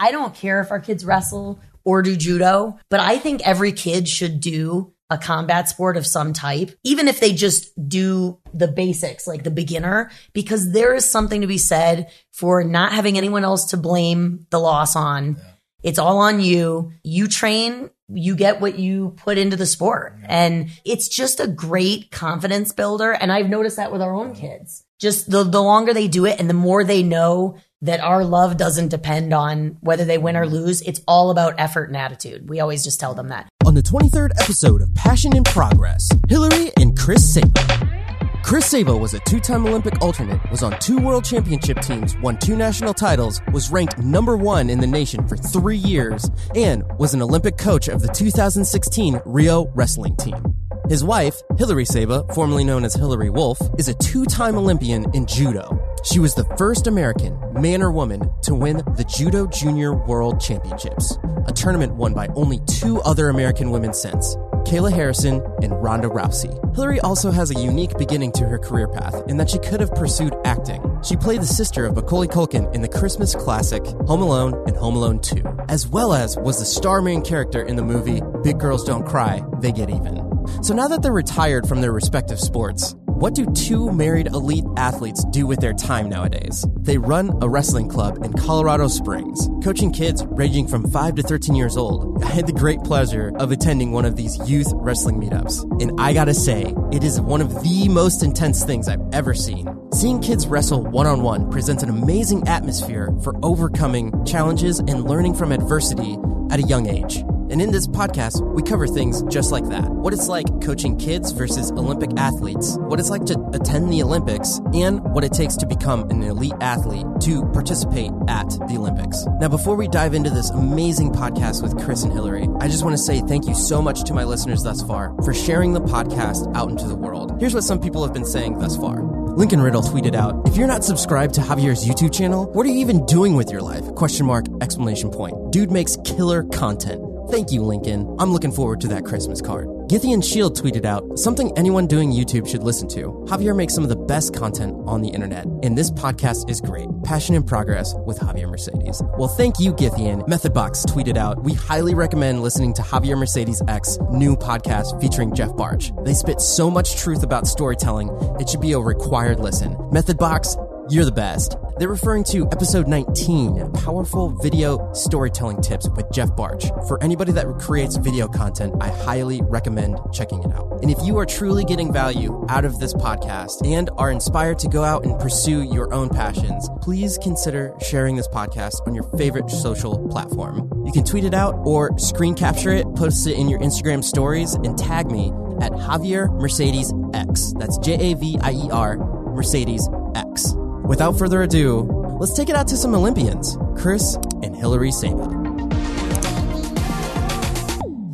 I don't care if our kids wrestle or do judo, but I think every kid should do a combat sport of some type, even if they just do the basics, like the beginner, because there is something to be said for not having anyone else to blame the loss on. Yeah. It's all on you. You train, you get what you put into the sport. Yeah. And it's just a great confidence builder. And I've noticed that with our own kids. Just the, the longer they do it and the more they know that our love doesn't depend on whether they win or mm-hmm. lose. It's all about effort and attitude. We always just tell them that. On the 23rd episode of Passion in Progress, Hillary and Chris Saba. Chris Saba was a two-time Olympic alternate, was on two world championship teams, won two national titles, was ranked number one in the nation for three years, and was an Olympic coach of the 2016 Rio wrestling team. His wife, Hillary Saba, formerly known as Hillary Wolf, is a two-time Olympian in judo. She was the first American, man or woman, to win the Judo Junior World Championships, a tournament won by only two other American women since, Kayla Harrison and Ronda Rousey. Hillary also has a unique beginning to her career path in that she could have pursued acting. She played the sister of Macaulay Culkin in the Christmas classic Home Alone and Home Alone 2, as well as was the star main character in the movie Big Girls Don't Cry, They Get Even. So now that they're retired from their respective sports, what do two married elite athletes do with their time nowadays? They run a wrestling club in Colorado Springs, coaching kids ranging from 5 to 13 years old. I had the great pleasure of attending one of these youth wrestling meetups, and I gotta say, it is one of the most intense things I've ever seen. Seeing kids wrestle one on one presents an amazing atmosphere for overcoming challenges and learning from adversity at a young age. And in this podcast, we cover things just like that. What it's like coaching kids versus Olympic athletes, what it's like to attend the Olympics, and what it takes to become an elite athlete to participate at the Olympics. Now, before we dive into this amazing podcast with Chris and Hillary, I just want to say thank you so much to my listeners thus far for sharing the podcast out into the world. Here's what some people have been saying thus far. Lincoln Riddle tweeted out, if you're not subscribed to Javier's YouTube channel, what are you even doing with your life? Question mark, exclamation point. Dude makes killer content. Thank you, Lincoln. I'm looking forward to that Christmas card. Githian Shield tweeted out something anyone doing YouTube should listen to. Javier makes some of the best content on the internet, and this podcast is great. Passion in Progress with Javier Mercedes. Well, thank you, Githian. Methodbox tweeted out, we highly recommend listening to Javier Mercedes X new podcast featuring Jeff Barch. They spit so much truth about storytelling, it should be a required listen. Methodbox, you're the best. They're referring to episode 19, Powerful Video Storytelling Tips with Jeff Barch. For anybody that creates video content, I highly recommend checking it out. And if you are truly getting value out of this podcast and are inspired to go out and pursue your own passions, please consider sharing this podcast on your favorite social platform. You can tweet it out or screen capture it, post it in your Instagram stories, and tag me at Javier Mercedes X. That's J A V I E R Mercedes X. Without further ado, let's take it out to some Olympians, Chris and Hillary Saba.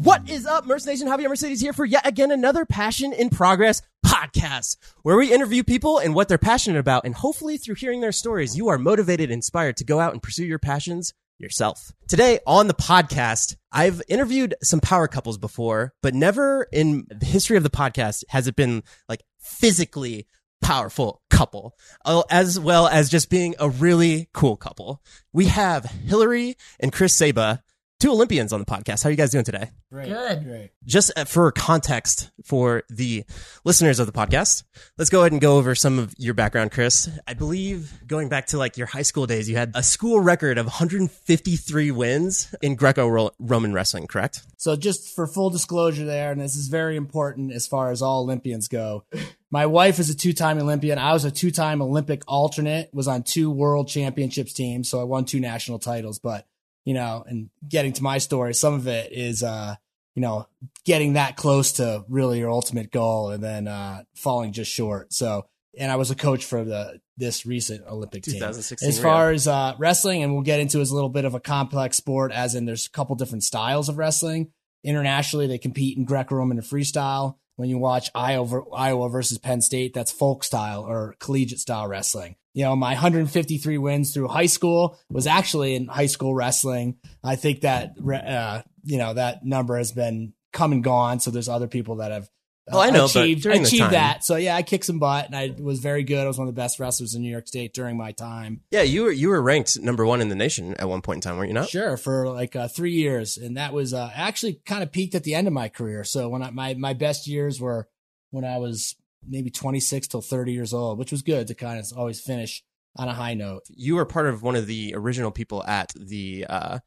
What is up, Merce Nation? Javier Mercedes here for yet again another Passion in Progress podcast, where we interview people and what they're passionate about. And hopefully through hearing their stories, you are motivated, and inspired to go out and pursue your passions yourself. Today on the podcast, I've interviewed some power couples before, but never in the history of the podcast has it been like physically powerful couple, uh, as well as just being a really cool couple. We have Hillary and Chris Saba two Olympians on the podcast. How are you guys doing today? Great. Good. Great. Just uh, for context for the listeners of the podcast, let's go ahead and go over some of your background, Chris. I believe going back to like your high school days, you had a school record of 153 wins in Greco-Roman wrestling, correct? So just for full disclosure there, and this is very important as far as all Olympians go. My wife is a two-time Olympian. I was a two-time Olympic alternate, was on two world championships teams. So I won two national titles, but you know, and getting to my story, some of it is, uh, you know, getting that close to really your ultimate goal and then, uh, falling just short. So, and I was a coach for the, this recent Olympic team. As far as, uh, wrestling, and we'll get into is a little bit of a complex sport, as in there's a couple different styles of wrestling. Internationally, they compete in Greco-Roman and freestyle. When you watch Iowa, Iowa versus Penn State, that's folk style or collegiate style wrestling you know, my 153 wins through high school was actually in high school wrestling. I think that, uh, you know, that number has been come and gone. So there's other people that have Oh, I know, achieved, achieved that. So yeah, I kicked some butt and I was very good. I was one of the best wrestlers in New York State during my time. Yeah, you were you were ranked number one in the nation at one point in time, weren't you not? Sure, for like uh, three years, and that was uh, actually kind of peaked at the end of my career. So when I, my my best years were when I was maybe 26 till 30 years old, which was good to kind of always finish on a high note. You were part of one of the original people at the uh,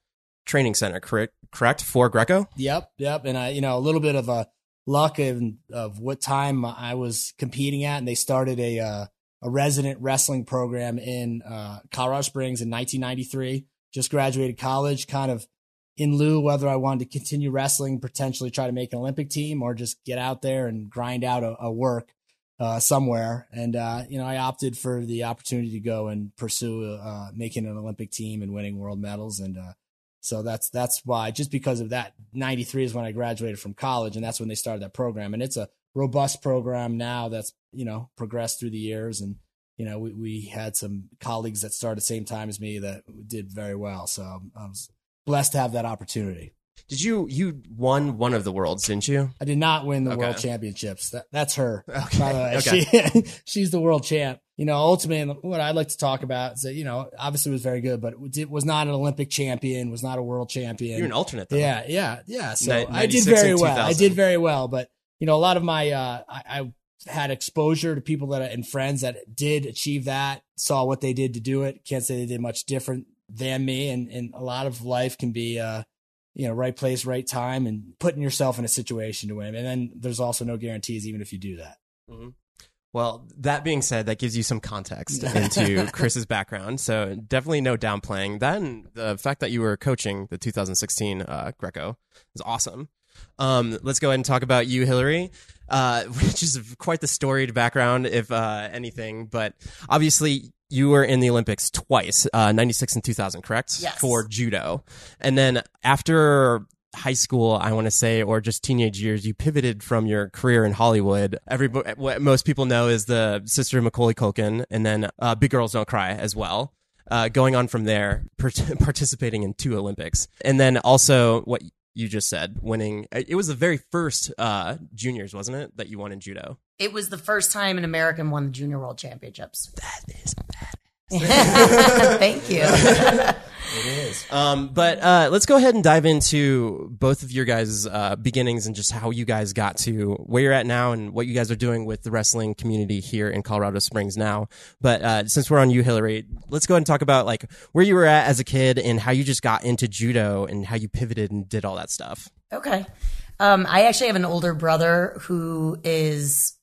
training center, correct? Correct for Greco. Yep, yep, and I you know a little bit of a luck of, of what time I was competing at, and they started a uh, a resident wrestling program in uh, Colorado Springs in 1993. Just graduated college, kind of in lieu whether I wanted to continue wrestling, potentially try to make an Olympic team, or just get out there and grind out a, a work uh, somewhere. And uh, you know, I opted for the opportunity to go and pursue uh, making an Olympic team and winning world medals. And uh, so that's that's why, just because of that, '93 is when I graduated from college, and that's when they started that program. And it's a robust program now that's you know progressed through the years and you know, we, we had some colleagues that started the same time as me that did very well. So I was blessed to have that opportunity. Did you you won one of the worlds, didn't you? I did not win the Okay. world championships. That, that's her. Okay. By the way. Okay. She, she's the world champ. You know, ultimately, what I'd like to talk about is that, you know, obviously was very good, but it was not an Olympic champion, was not a world champion. You're an alternate, though. Yeah, yeah, yeah. So I did very well. I did very well, but you know, a lot of my uh, I, I had exposure to people that and friends that did achieve that, saw what they did to do it. Can't say they did much different than me, and and a lot of life can be. uh you know, right place, right time, and putting yourself in a situation to win. And then there's also no guarantees, even if you do that. Well, that being said, that gives you some context into Chris's background. So definitely no downplaying. Then the fact that you were coaching the 2016 uh, Greco is awesome. Um, let's go ahead and talk about you, Hillary, uh, which is quite the storied background, if uh, anything. But obviously, you were in the Olympics twice, uh, 96 and 2000, correct? Yes. For judo. And then after high school, I want to say, or just teenage years, you pivoted from your career in Hollywood. Every what most people know is the sister of Macaulay Culkin, and then uh, Big Girls Don't Cry as well. Uh, going on from there, part- participating in two Olympics, and then also what you just said, winning. It was the very first uh, juniors, wasn't it, that you won in judo? It was the first time an American won the Junior World Championships. That is bad. Thank you. Um, but uh, let's go ahead and dive into both of your guys' uh, beginnings and just how you guys got to where you're at now and what you guys are doing with the wrestling community here in Colorado Springs now. But uh, since we're on you, Hillary, let's go ahead and talk about like where you were at as a kid and how you just got into judo and how you pivoted and did all that stuff. Okay. Um, I actually have an older brother who is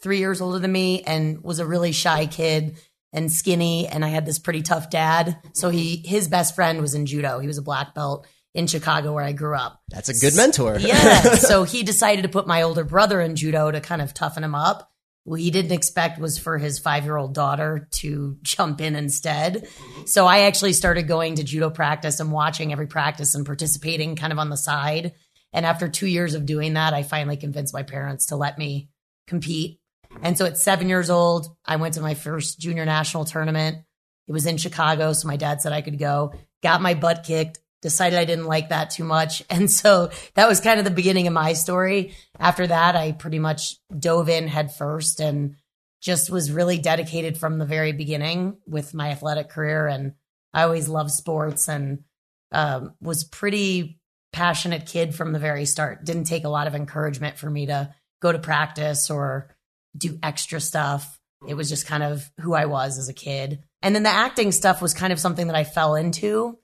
three years older than me and was a really shy kid and skinny. And I had this pretty tough dad. So he, his best friend was in judo. He was a black belt in Chicago where I grew up. That's a good mentor. Yeah. so he decided to put my older brother in judo to kind of toughen him up. What he didn't expect was for his five year old daughter to jump in instead. So I actually started going to judo practice and watching every practice and participating kind of on the side. And after two years of doing that, I finally convinced my parents to let me compete. And so at seven years old, I went to my first junior national tournament. It was in Chicago. So my dad said I could go, got my butt kicked, decided I didn't like that too much. And so that was kind of the beginning of my story. After that, I pretty much dove in head first and just was really dedicated from the very beginning with my athletic career. And I always loved sports and um, was pretty passionate kid from the very start. Didn't take a lot of encouragement for me to go to practice or do extra stuff. It was just kind of who I was as a kid. And then the acting stuff was kind of something that I fell into,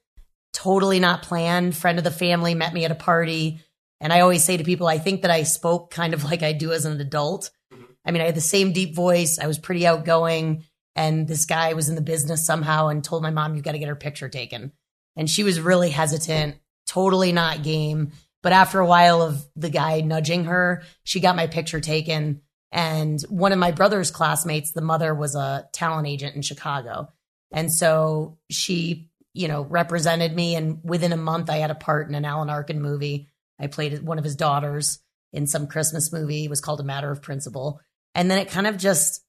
totally not planned. Friend of the family met me at a party. And I always say to people, I think that I spoke kind of like I do as an adult. Mm-hmm. I mean, I had the same deep voice. I was pretty outgoing. And this guy was in the business somehow and told my mom, you've got to get her picture taken. And she was really hesitant, totally not game. But after a while of the guy nudging her, she got my picture taken. And one of my brother's classmates, the mother was a talent agent in Chicago. And so she, you know, represented me. And within a month, I had a part in an Alan Arkin movie. I played one of his daughters in some Christmas movie. It was called A Matter of Principle. And then it kind of just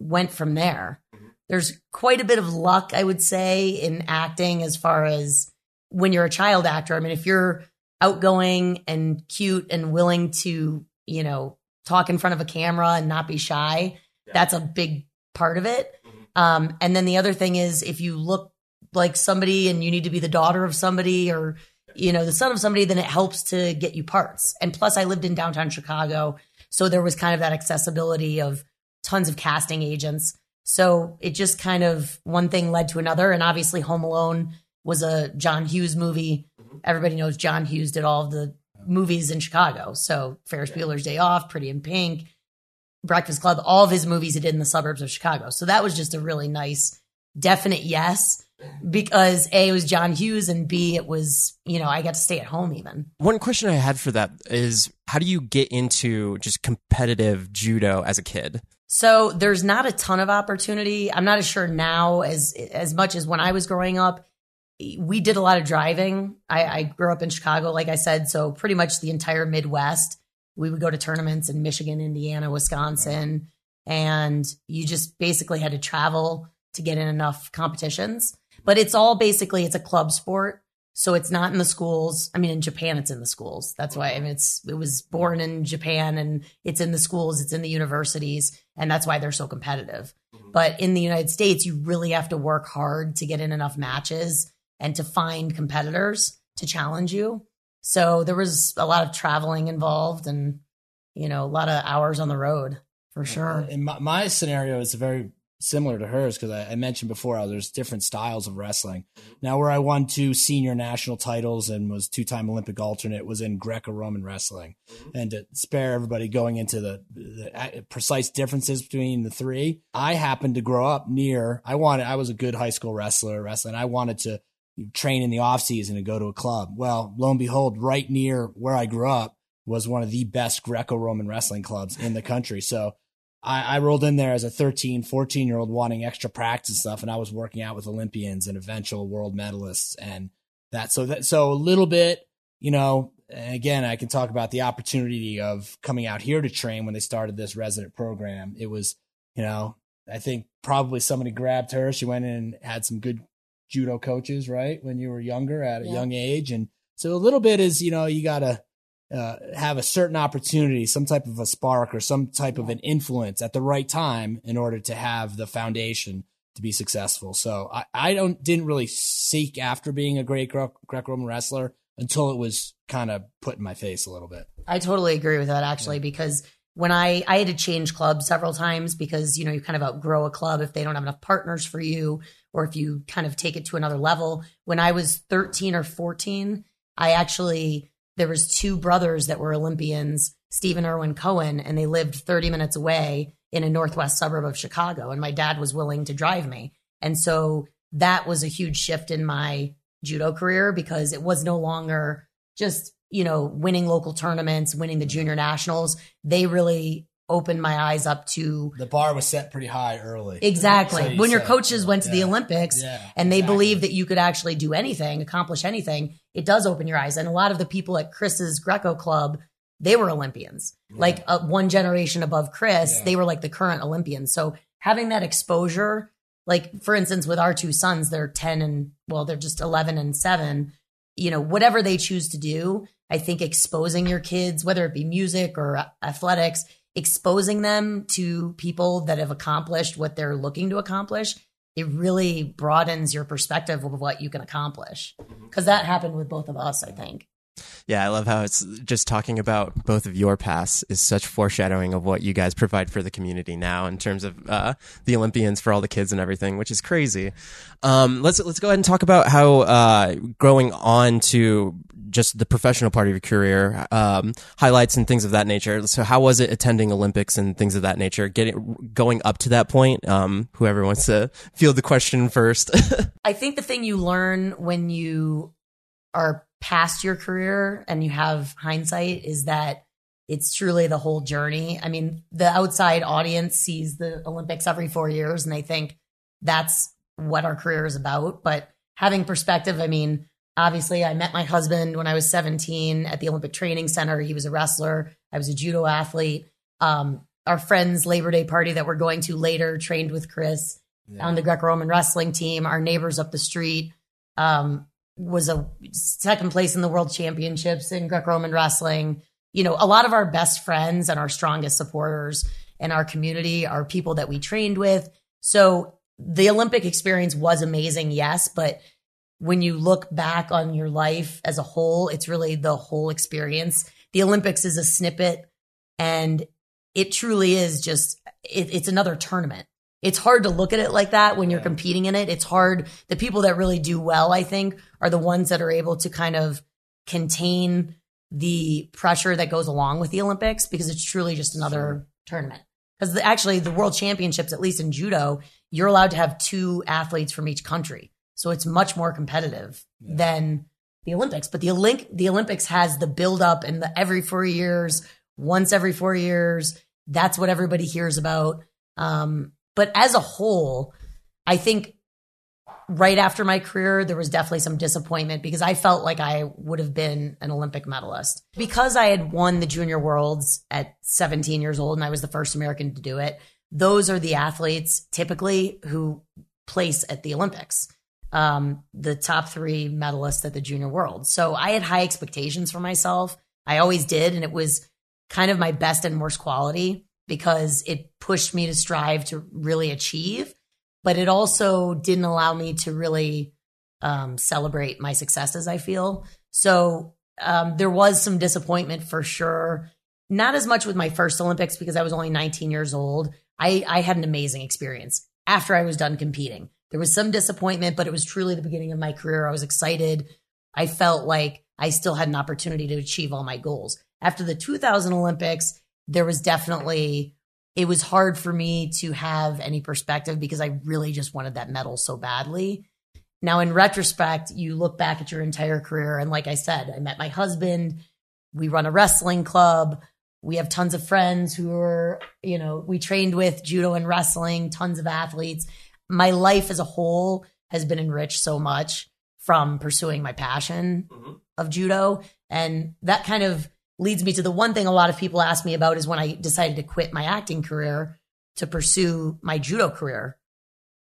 went from there. Mm-hmm. There's quite a bit of luck, I would say, in acting as far as when you're a child actor. I mean, if you're outgoing and cute and willing to, you know, talk in front of a camera and not be shy. That's a big part of it. Um, and then the other thing is if you look like somebody and you need to be the daughter of somebody or you know the son of somebody, then it helps to get you parts. And plus, I lived in downtown Chicago, so there was kind of that accessibility of tons of casting agents. So it just kind of one thing led to another, and obviously Home Alone was a John Hughes movie. Everybody knows John Hughes did all of the movies in Chicago. So Ferris Bueller's Day Off, Pretty in Pink, Breakfast Club, all of his movies he did in the suburbs of Chicago. So that was just a really nice, definite yes because A, it was John Hughes, and B, it was, you know, I got to stay at home even. One question I had for that is how do you get into just competitive judo as a kid? So there's not a ton of opportunity. I'm not as sure now as as much as when I was growing up. We did a lot of driving. I, I grew up in Chicago, like I said, so pretty much the entire Midwest. We would go to tournaments in Michigan, Indiana, Wisconsin, and you just basically had to travel to get in enough competitions. But it's all basically it's a club sport. So it's not in the schools. I mean, in Japan, it's in the schools. That's why I mean, it's it was born in Japan and it's in the schools. It's in the universities, and that's why they're so competitive. Mm-hmm. But in the United States, you really have to work hard to get in enough matches and to find competitors to challenge you. So there was a lot of traveling involved, and you know, a lot of hours on the road for sure. In my, my scenario is very similar to hers because I, I, mentioned before how there's different styles of wrestling. Now, where I won two senior national titles and was two time Olympic alternate was in Greco Roman wrestling. Mm-hmm. And to spare everybody going into the, the, precise differences between the three, I happened to grow up near, I wanted, I was a good high school wrestler, wrestling. I wanted to train in the off season and go to a club. Well, lo and behold, right near where I grew up was one of the best Greco Roman wrestling clubs in the country. So, I, I rolled in there as a 13, 14 year old wanting extra practice stuff. And I was working out with Olympians and eventual world medalists and that. So that, so a little bit, you know, again, I can talk about the opportunity of coming out here to train when they started this resident program. It was, you know, I think probably somebody grabbed her. She went in and had some good judo coaches, right? When you were younger at a yeah. young age. And so a little bit is, you know, you gotta, uh, have a certain opportunity, some type of a spark or some type of an influence at the right time in order to have the foundation to be successful. So I, I don't didn't really seek after being a great Greco-Roman wrestler until it was kind of put in my face a little bit. I totally agree with that actually yeah. because when I I had to change clubs several times because you know you kind of outgrow a club if they don't have enough partners for you or if you kind of take it to another level. When I was 13 or 14, I actually there was two brothers that were Olympians, Stephen Irwin Cohen, and they lived 30 minutes away in a northwest suburb of Chicago. And my dad was willing to drive me. And so that was a huge shift in my judo career because it was no longer just, you know, winning local tournaments, winning the junior nationals. They really opened my eyes up to the bar was set pretty high early. Exactly. So you when your coaches went to yeah. the Olympics yeah, and they exactly. believed that you could actually do anything, accomplish anything, it does open your eyes. And a lot of the people at Chris's Greco Club, they were Olympians. Yeah. Like uh, one generation above Chris, they were like the current Olympians. So having that exposure, like for instance, with our two sons, they're 10 and well, they're just 11 and 7. You know, whatever they choose to do, I think exposing your kids, whether it be music or athletics, exposing them to people that have accomplished what they're looking to accomplish, it really broadens your perspective of what you can accomplish. Mm-hmm. Because that happened with both of us, I think. Yeah, I love how it's just talking about both of your paths is such foreshadowing of what you guys provide for the community now in terms of uh, the Olympians for all the kids and everything, which is crazy. Um, let's let's go ahead and talk about how uh, growing on to just the professional part of your career, um, highlights and things of that nature. So, how was it attending Olympics and things of that nature? Getting going up to that point. Um, whoever wants to field the question first. I think the thing you learn when you are past your career and you have hindsight is that it's truly the whole journey. I mean, the outside audience sees the Olympics every four years and they think that's what our career is about. But having perspective, I mean, obviously, I met my husband when I was 17 at the Olympic Training Center. He was a wrestler, I was a judo athlete. Um, our friend's Labor Day party that we're going to later trained with Chris yeah. on the Greco Roman wrestling team. Our neighbors up the street. Um, was a second place in the world championships in Greco-Roman wrestling. you know, a lot of our best friends and our strongest supporters in our community are people that we trained with. So the Olympic experience was amazing, yes, but when you look back on your life as a whole, it's really the whole experience. The Olympics is a snippet and it truly is just, it, it's another tournament. It's hard to look at it like that when you're Yeah. competing in it. It's hard. The people that really do well, I think, are the ones that are able to kind of contain the pressure that goes along with the Olympics because it's truly just another tournament. Because actually, the world championships, at least in judo, you're allowed to have two athletes from each country. So it's much more competitive Yeah. than the Olympics. But the Olymp- the Olympics has the build up and the every four years, once every four years. That's what everybody hears about. Um, but as a whole, I think right after my career, there was definitely some disappointment because I felt like I would have been an Olympic medalist. Because I had won the junior worlds at 17 years old and I was the first American to do it, those are the athletes typically who place at the Olympics. Um, the top three medalists at the junior world. So I had high expectations for myself. I always did. And it was kind of my best and worst quality because it pushed me to strive to really achieve but it also didn't allow me to really um, celebrate my successes. I feel so. Um, there was some disappointment for sure. Not as much with my first Olympics because I was only 19 years old. I, I had an amazing experience after I was done competing. There was some disappointment, but it was truly the beginning of my career. I was excited. I felt like I still had an opportunity to achieve all my goals. After the 2000 Olympics, there was definitely it was hard for me to have any perspective because I really just wanted that medal so badly. Now, in retrospect, you look back at your entire career, and like I said, I met my husband. We run a wrestling club. We have tons of friends who are, you know, we trained with judo and wrestling, tons of athletes. My life as a whole has been enriched so much from pursuing my passion Mhm. of judo. And that kind of leads me to the one thing a lot of people ask me about is when I decided to quit my acting career to pursue my judo career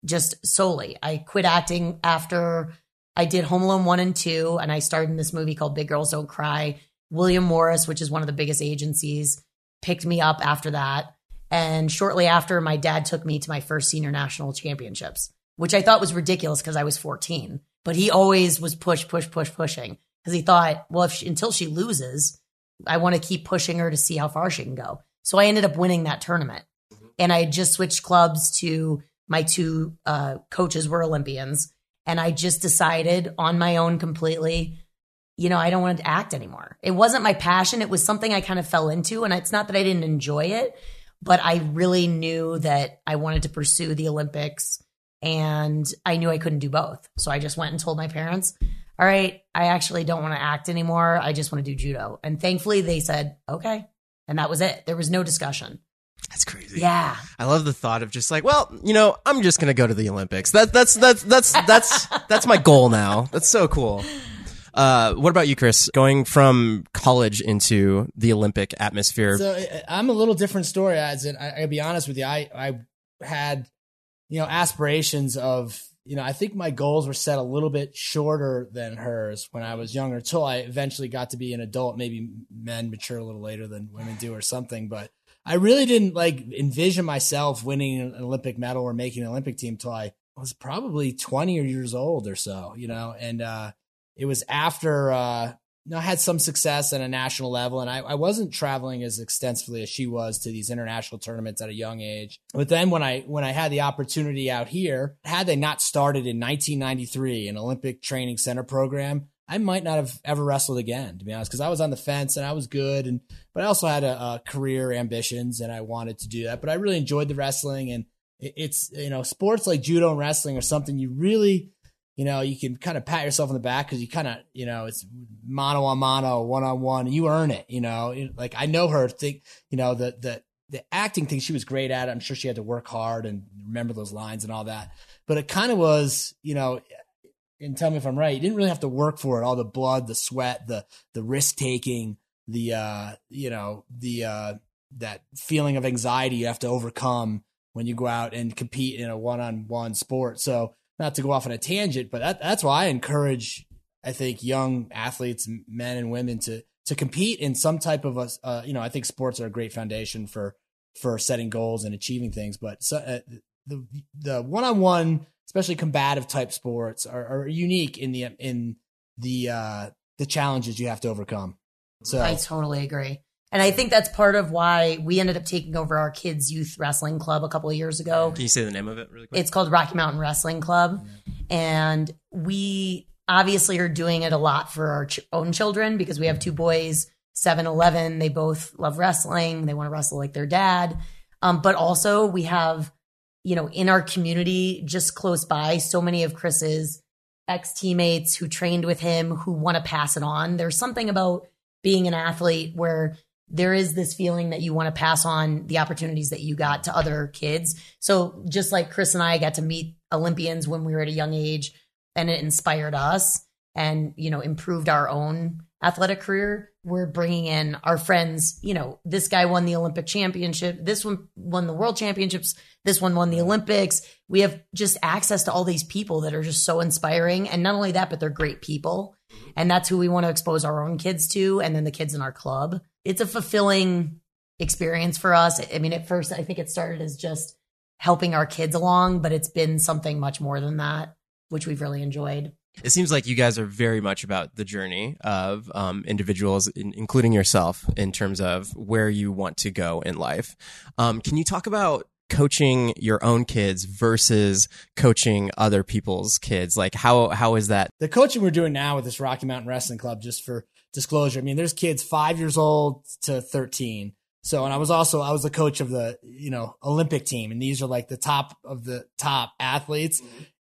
just solely. I quit acting after I did Home Alone 1 and 2, and I starred in this movie called Big Girls Don't Cry. William Morris, which is one of the biggest agencies, picked me up after that. And shortly after, my dad took me to my first senior national championships, which I thought was ridiculous because I was 14. But he always was push, push, push, pushing because he thought, well, she, until she loses, I want to keep pushing her to see how far she can go. So I ended up winning that tournament. And I had just switched clubs to my two uh, coaches were Olympians. And I just decided on my own completely, you know, I don't want to act anymore. It wasn't my passion. It was something I kind of fell into. And it's not that I didn't enjoy it, but I really knew that I wanted to pursue the Olympics and I knew I couldn't do both. So I just went and told my parents, all right, I actually don't want to act anymore. I just want to do judo. And thankfully they said, okay. And that was it. There was no discussion. That's crazy. Yeah. I love the thought of just like, well, you know, I'm just gonna go to the Olympics. That that's that's that's that's that's my goal now. That's so cool. Uh, what about you, Chris? Going from college into the Olympic atmosphere. So I- I'm a little different story. As in, I, I'll be honest with you, I I had you know aspirations of you know I think my goals were set a little bit shorter than hers when I was younger. Until I eventually got to be an adult. Maybe men mature a little later than women do, or something. But I really didn't like envision myself winning an Olympic medal or making an Olympic team till I was probably 20 years old or so. You know, and uh, it was after uh, I had some success at a national level, and I, I wasn't traveling as extensively as she was to these international tournaments at a young age. But then when I when I had the opportunity out here, had they not started in 1993 an Olympic training center program, I might not have ever wrestled again, to be honest, because I was on the fence and I was good, and but I also had a, a career ambitions and I wanted to do that. But I really enjoyed the wrestling, and it, it's you know sports like judo and wrestling are something you really you know, you can kind of pat yourself on the back because you kind of, you know, it's mano a mano, one on one. You earn it, you know. Like I know her. Think, you know, the the the acting thing she was great at. I'm sure she had to work hard and remember those lines and all that. But it kind of was, you know, and tell me if I'm right. You didn't really have to work for it. All the blood, the sweat, the the risk taking, the uh, you know, the uh, that feeling of anxiety you have to overcome when you go out and compete in a one on one sport. So not to go off on a tangent, but that, that's why I encourage, I think, young athletes, men and women to to compete in some type of a, uh, you know, I think sports are a great foundation for, for setting goals and achieving things. But so, uh, the, the one-on-one, especially combative type sports are, are unique in the, in the, uh, the challenges you have to overcome. So I totally agree. And I think that's part of why we ended up taking over our kids' youth wrestling club a couple of years ago. Can you say the name of it really quick? It's called Rocky Mountain Wrestling Club. And we obviously are doing it a lot for our ch- own children because we have two boys, 7, 11. They both love wrestling. They want to wrestle like their dad. Um, but also we have, you know, in our community, just close by, so many of Chris's ex teammates who trained with him who want to pass it on. There's something about being an athlete where there is this feeling that you want to pass on the opportunities that you got to other kids. So just like Chris and I got to meet Olympians when we were at a young age and it inspired us and, you know, improved our own athletic career, we're bringing in our friends. You know, this guy won the Olympic championship. This one won the world championships. This one won the Olympics. We have just access to all these people that are just so inspiring. And not only that, but they're great people. And that's who we want to expose our own kids to and then the kids in our club. It's a fulfilling experience for us. I mean, at first, I think it started as just helping our kids along, but it's been something much more than that, which we've really enjoyed. It seems like you guys are very much about the journey of um, individuals, in, including yourself, in terms of where you want to go in life. Um, can you talk about coaching your own kids versus coaching other people's kids? Like how how is that? The coaching we're doing now with this Rocky Mountain Wrestling Club, just for disclosure, I mean, there's kids five years old to 13. So, and I was also, I was the coach of the, you know, Olympic team. And these are like the top of the top athletes.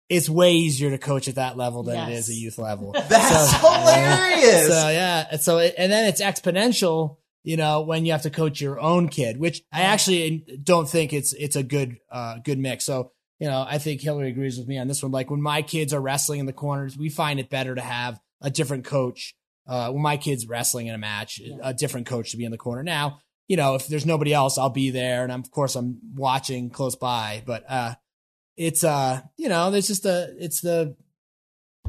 It's way easier to coach at that level than it Yes. is a youth level. That's So- hilarious. So yeah. And So, it, and then it's exponential, you know, when you have to coach your own kid, which I actually don't think it's, it's a good, uh, good mix. So, you know, I think Hillary agrees with me on this one. Like when my kids are wrestling in the corners, we find it better to have a different coach. Uh, when my kids wrestling in a match, a different coach to be in the corner. Now, you know, if there's nobody else, I'll be there. And I'm, of course, I'm watching close by, but, uh, it's, uh, you know, there's just a, it's the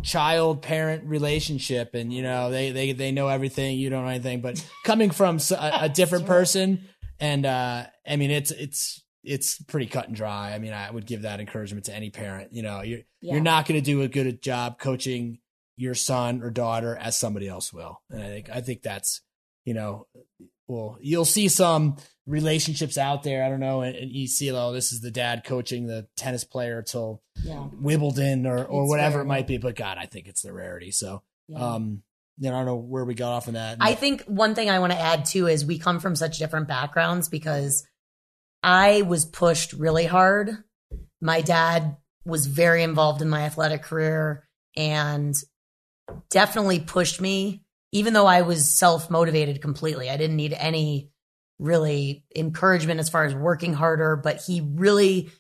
child parent relationship and, you know, they, they, they know everything. You don't know anything, but coming from a different person and, uh, I mean, it's, it's, it's pretty cut and dry. I mean, I would give that encouragement to any parent. You know, you're, Yeah. you're not going to do a good job coaching your son or daughter as somebody else will. And I think, I think that's, you know, well, you'll see some relationships out there. I don't know. And, and you see, oh, this is the dad coaching the tennis player till Yeah. Wimbledon or, or It's whatever very it might be. But God, I think it's the rarity. So, Yeah. um, you know, I don't know where we got off on that. I think one thing I want to add too is we come from such different backgrounds because I was pushed really hard. My dad was very involved in my athletic career and definitely pushed me, even though I was self motivated completely. I didn't need any really encouragement as far as working harder, but he really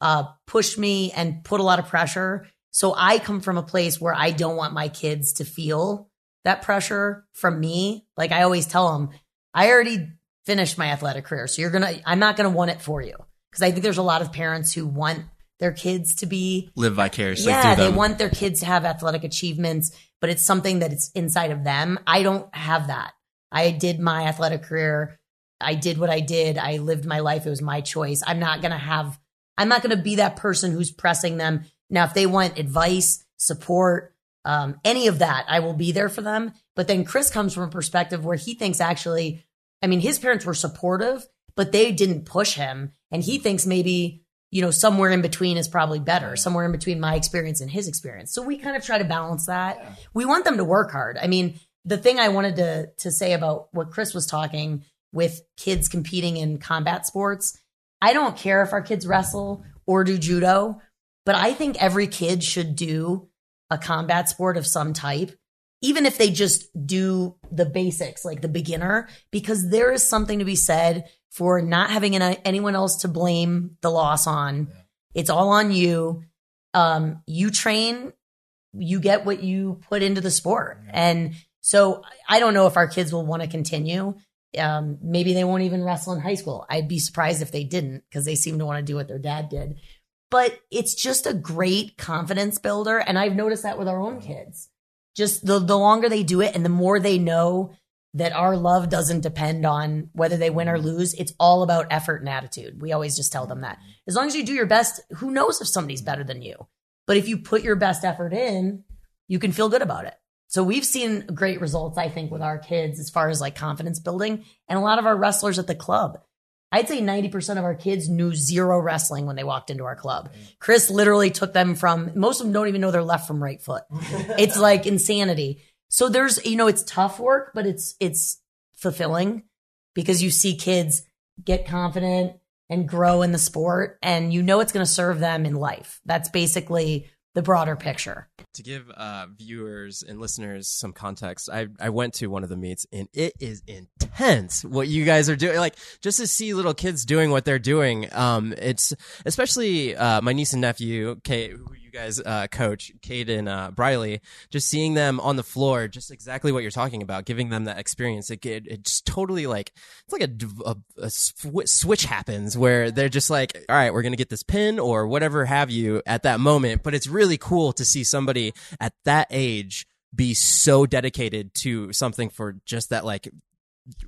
uh, pushed me and put a lot of pressure. So I come from a place where I don't want my kids to feel that pressure from me. Like I always tell them, I already finished my athletic career. So you're going to, I'm not going to want it for you. Cause I think there's a lot of parents who want their kids to be, Live vicariously yeah, they want their kids to have athletic achievements, but it's something that it's inside of them. I don't have that. I did my athletic career. I did what I did. I lived my life. It was my choice. I'm not going to have, I'm not going to be that person who's pressing them. Now, if they want advice, support, um, any of that, I will be there for them. But then Chris comes from a perspective where he thinks actually, I mean, his parents were supportive, but they didn't push him. And he thinks maybe, you know, somewhere in between is probably better, somewhere in between my experience and his experience. So we kind of try to balance that. We want them to work hard. I mean, the thing I wanted to to say about what Chris was talking with kids competing in combat sports, I don't care if our kids wrestle or do judo, but I think every kid should do a combat sport of some type, even if they just do the basics, like the beginner, because there is something to be said for not having an, anyone else to blame the loss on. It's all on you. Um, you train, you get what you put into the sport. And so I don't know if our kids will want to continue. Um, maybe they won't even wrestle in high school. I'd be surprised if they didn't because they seem to want to do what their dad did. But it's just a great confidence builder. And I've noticed that with our own kids. Just the, the longer they do it and the more they know that our love doesn't depend on whether they win or mm-hmm. lose. It's all about effort and attitude. We always just tell them that. As long as you do your best, who knows if somebody's better than you? But if you put your best effort in, you can feel good about it. So we've seen great results, I think, with our kids as far as like confidence building and a lot of our wrestlers at the club. I'd say 90% of our kids knew zero wrestling when they walked into our club. Mm-hmm. Chris literally took them from, most of them don't even know their left from right foot. it's like insanity. So there's, you know, it's tough work, but it's, it's fulfilling because you see kids get confident and grow in the sport and you know it's going to serve them in life. That's basically the broader picture. To give uh, viewers and listeners some context, I, I went to one of the meets and it is intense what you guys are doing. Like just to see little kids doing what they're doing. Um, it's especially uh, my niece and nephew, Cade, who you guys uh, coach, Cade and uh, Briley, just seeing them on the floor, just exactly what you're talking about, giving them that experience. It, it it's totally like it's like a, a, a sw- switch happens where they're just like, all right, we're gonna get this pin or whatever have you at that moment. But it's really cool to see somebody at that age be so dedicated to something for just that like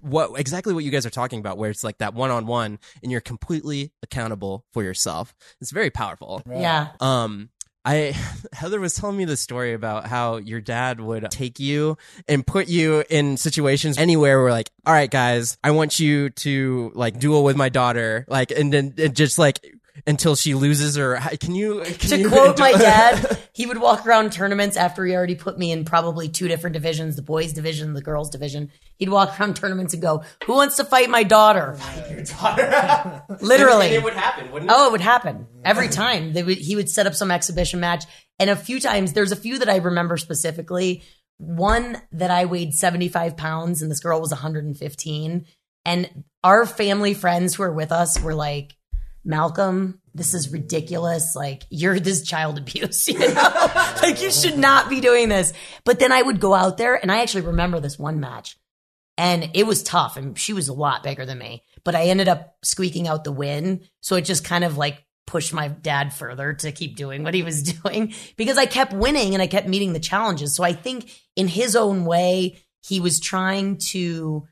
what exactly what you guys are talking about where it's like that one-on-one and you're completely accountable for yourself. It's very powerful. Yeah. um I Heather was telling me the story about how your dad would take you and put you in situations anywhere where like, all right, guys, I want you to like duel with my daughter, like, and then and just like until she loses or can you can to you quote my dad, he would walk around tournaments after he already put me in probably two different divisions, the boys division, the girls division. He'd walk around tournaments and go, "Who wants to fight my daughter?" Literally, it would happen, wouldn't it? Oh, it would happen every time. They would, he would set up some exhibition match, and a few times there's a few that I remember specifically. One that I weighed 75 pounds, and this girl was 115, and our family friends who were with us were like, Malcolm, this is ridiculous. Like, you're this child abuse, you know? like, you should not be doing this. But then I would go out there, and I actually remember this one match, and it was tough. And she was a lot bigger than me, but I ended up squeaking out the win. So it just kind of like pushed my dad further to keep doing what he was doing because I kept winning and I kept meeting the challenges. So I think in his own way, he was trying to.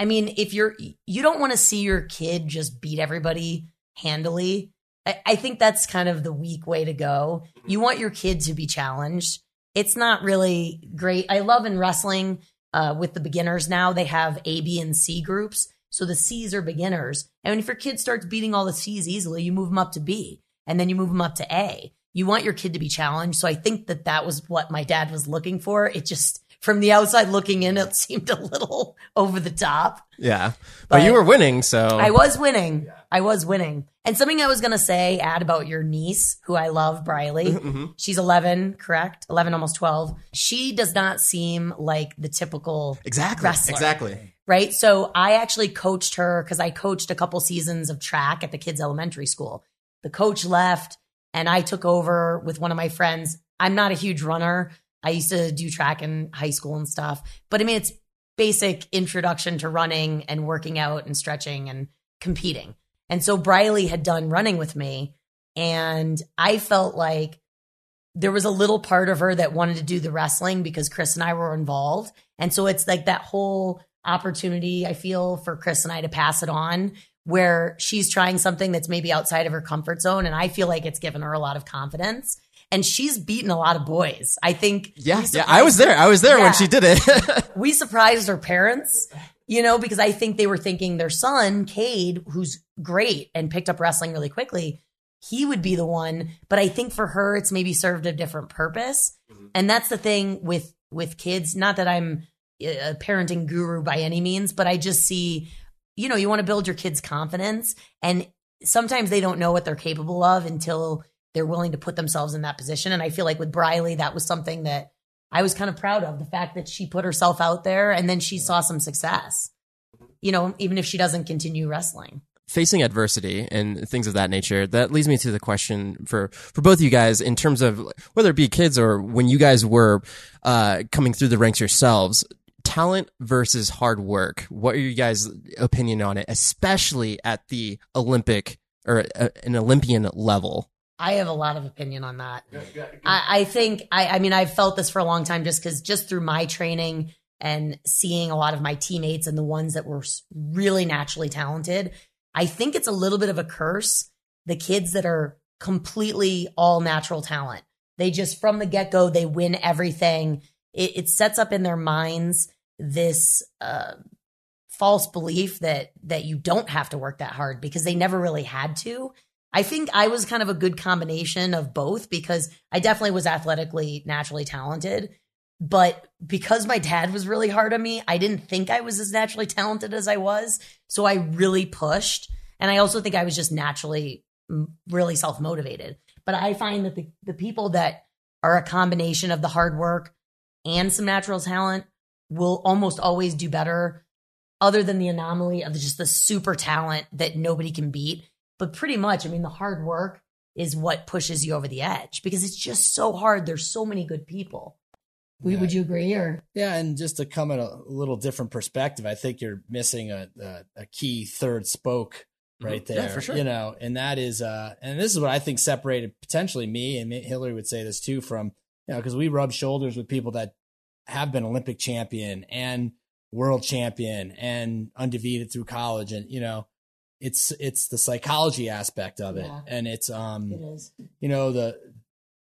I mean, if you're, you don't want to see your kid just beat everybody handily. I, I think that's kind of the weak way to go. You want your kid to be challenged. It's not really great. I love in wrestling uh, with the beginners now, they have A, B, and C groups. So the C's are beginners. And if your kid starts beating all the C's easily, you move them up to B and then you move them up to A. You want your kid to be challenged. So I think that that was what my dad was looking for. It just, from the outside looking in, it seemed a little over the top. Yeah. But, But- you were winning, so I was winning. I was winning. And something I was going to say, add about your niece, who I love, Briley. Mm-hmm. She's 11, correct? 11, almost 12. She does not seem like the typical Exactly. wrestler. Exactly. Right. So I actually coached her because I coached a couple seasons of track at the kids' elementary school. The coach left and I took over with one of my friends. I'm not a huge runner. I used to do track in high school and stuff, but I mean, it's basic introduction to running and working out and stretching and competing. And so Briley had done running with me and I felt like there was a little part of her that wanted to do the wrestling because Chris and I were involved. And so it's like that whole opportunity I feel for Chris and I to pass it on where she's trying something that's maybe outside of her comfort zone. And I feel like it's given her a lot of confidence. And she's beaten a lot of boys. I think. Yeah, yeah. I was there. I was there Yeah. when she did it. we surprised her parents, you know, because I think they were thinking their son, Cade, who's great and picked up wrestling really quickly, he would be the one. But I think for her, it's maybe served a different purpose. Mm-hmm. And that's the thing with with kids. Not that I'm a parenting guru by any means, but I just see, you know, you want to build your kids' confidence, and sometimes they don't know what they're capable of until they're willing to put themselves in that position. And I feel like with Briley, that was something that I was kind of proud of the fact that she put herself out there and then she saw some success. You know, even if she doesn't continue wrestling. facing adversity and things of that nature that leads me to the question for for both of you guys in terms of whether it be kids or when you guys were uh coming through the ranks yourselves talent versus hard work what are you guys opinion on it especially at the olympic or uh, an olympian level I have a lot of opinion on that. I, I think I, I mean I've felt this for a long time just because just through my training and seeing a lot of my teammates and the ones that were really naturally talented, I think it's a little bit of a curse. The kids that are completely all natural talent, they just from the get go, they win everything. It, it, sets up in their minds this uh, false belief that that you don't have to work that hard because they never really had to. I think I was kind of a good combination of both because I definitely was athletically naturally talented, but because my dad was really hard on me, I didn't think I was as naturally talented as I was. So I really pushed. And I also think I was just naturally mm, really self motivated. But I find that the, the people that are a combination of the hard work and some natural talent will almost always do better, other than the anomaly of just the super talent that nobody can beat. But pretty much, I mean, the hard work is what pushes you over the edge because it's just so hard. There's so many good people. Yeah. Would you agree? Or yeah, and just to come at a little different perspective, I think you're missing a a, a key third spoke mm-hmm. right there. Yeah, for sure. You know, and that is uh, and this is what I think separated potentially me and Hillary would say this too from you know because we rub shoulders with people that have been Olympic champion and world champion and undefeated through college, and you know it's it's the psychology aspect of it yeah. and it's um it you know the,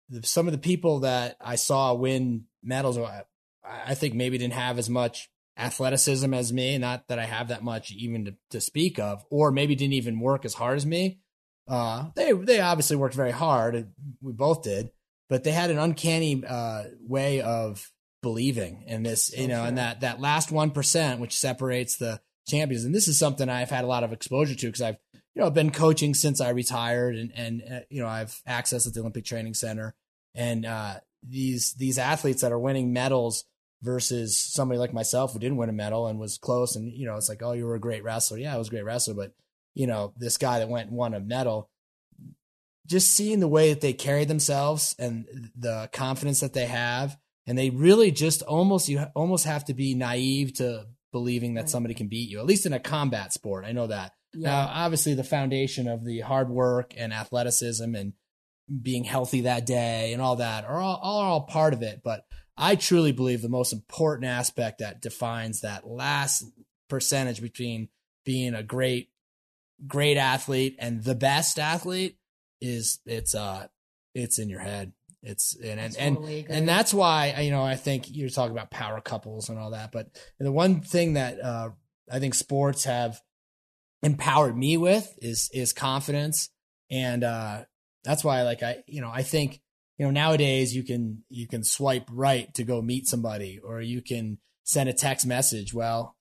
the, some of the people that i saw win medals. I, I think maybe didn't have as much athleticism as me. Not that I have that much even to, to speak of, or maybe didn't even work as hard as me. Uh, they they obviously worked very hard. We both did, but they had an uncanny uh, way of believing in this, so you know, and that that last one percent, which separates the champions. And this is something I've had a lot of exposure to because I've you know been coaching since I retired, and and uh, you know I've access at the Olympic Training Center, and uh, these these athletes that are winning medals versus somebody like myself who didn't win a medal and was close and you know it's like oh you were a great wrestler yeah I was a great wrestler but you know this guy that went and won a medal just seeing the way that they carry themselves and the confidence that they have and they really just almost you almost have to be naive to believing that somebody can beat you at least in a combat sport I know that yeah. now obviously the foundation of the hard work and athleticism and being healthy that day and all that are all, are all part of it. But I truly believe the most important aspect that defines that last percentage between being a great, great athlete and the best athlete is it's, uh, it's in your head. It's and and totally and, and that's why you know I think you're talking about power couples and all that, but the one thing that uh, I think sports have empowered me with is is confidence and uh, that's why like I you know I think you know nowadays you can you can swipe right to go meet somebody or you can send a text message. Well,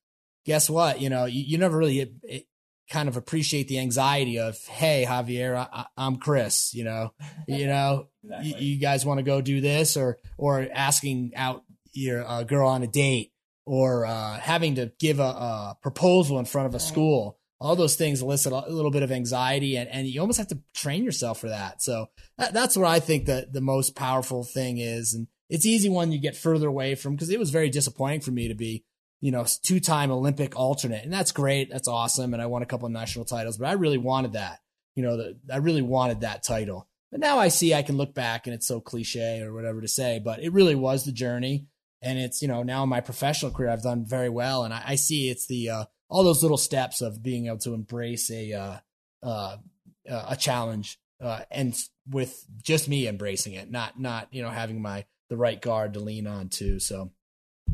guess what? You know you, you never really it, it kind of appreciate the anxiety of hey Javier I, am Chris you know you know exactly. you, you, guys want to go do this or or asking out your uh, girl on a date or uh, having to give a, a, proposal in front of a school all those things elicit a little bit of anxiety and, and you almost have to train yourself for that. So that, that's where I think that the most powerful thing is. And it's easy when you get further away from, cause it was very disappointing for me to be, you know, two time Olympic alternate. And that's great. That's awesome. And I won a couple of national titles, but I really wanted that, you know, the, I really wanted that title. But now I see I can look back and it's so cliche or whatever to say, but it really was the journey. And it's, you know, now in my professional career, I've done very well. And I, I see it's the, uh, all those little steps of being able to embrace a uh, uh, a challenge uh, and with just me embracing it, not not you know having my the right guard to lean on too. So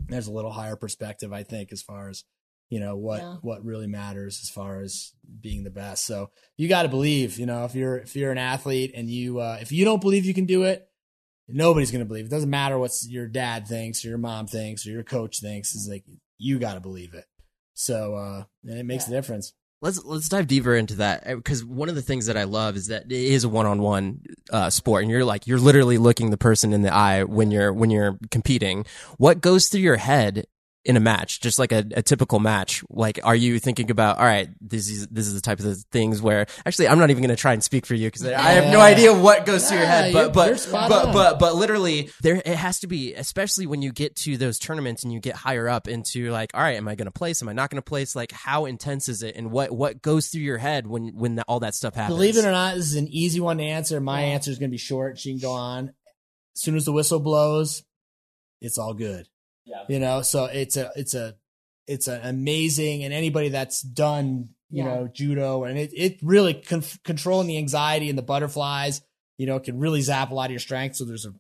there's a little higher perspective, I think, as far as you know what yeah. what really matters as far as being the best. So you got to believe, you know, if you're if you're an athlete and you uh, if you don't believe you can do it, nobody's going to believe. It doesn't matter what your dad thinks or your mom thinks or your coach thinks. Is like you got to believe it. So uh, and it makes yeah. a difference. Let's let's dive deeper into that because uh, one of the things that I love is that it is a one-on-one uh, sport, and you're like you're literally looking the person in the eye when you're when you're competing. What goes through your head in a match, just like a, a, typical match? Like, are you thinking about, all right, this is, this is the type of things where actually I'm not even going to try and speak for you because I have no idea what goes yeah, through your head, but, but, but, but, but, but literally there, it has to be, especially when you get to those tournaments and you get higher up into like, all right, am I going to place? Am I not going to place? Like, how intense is it? And what, what goes through your head when, when the, all that stuff happens? Believe it or not, this is an easy one to answer. My yeah. answer is going to be short. She can go on. As soon as the whistle blows, it's all good Yeah. You know, so it's a it's a it's an amazing and anybody that's done you yeah. know judo and it it really con- controlling the anxiety and the butterflies you know can really zap a lot of your strength. So there's a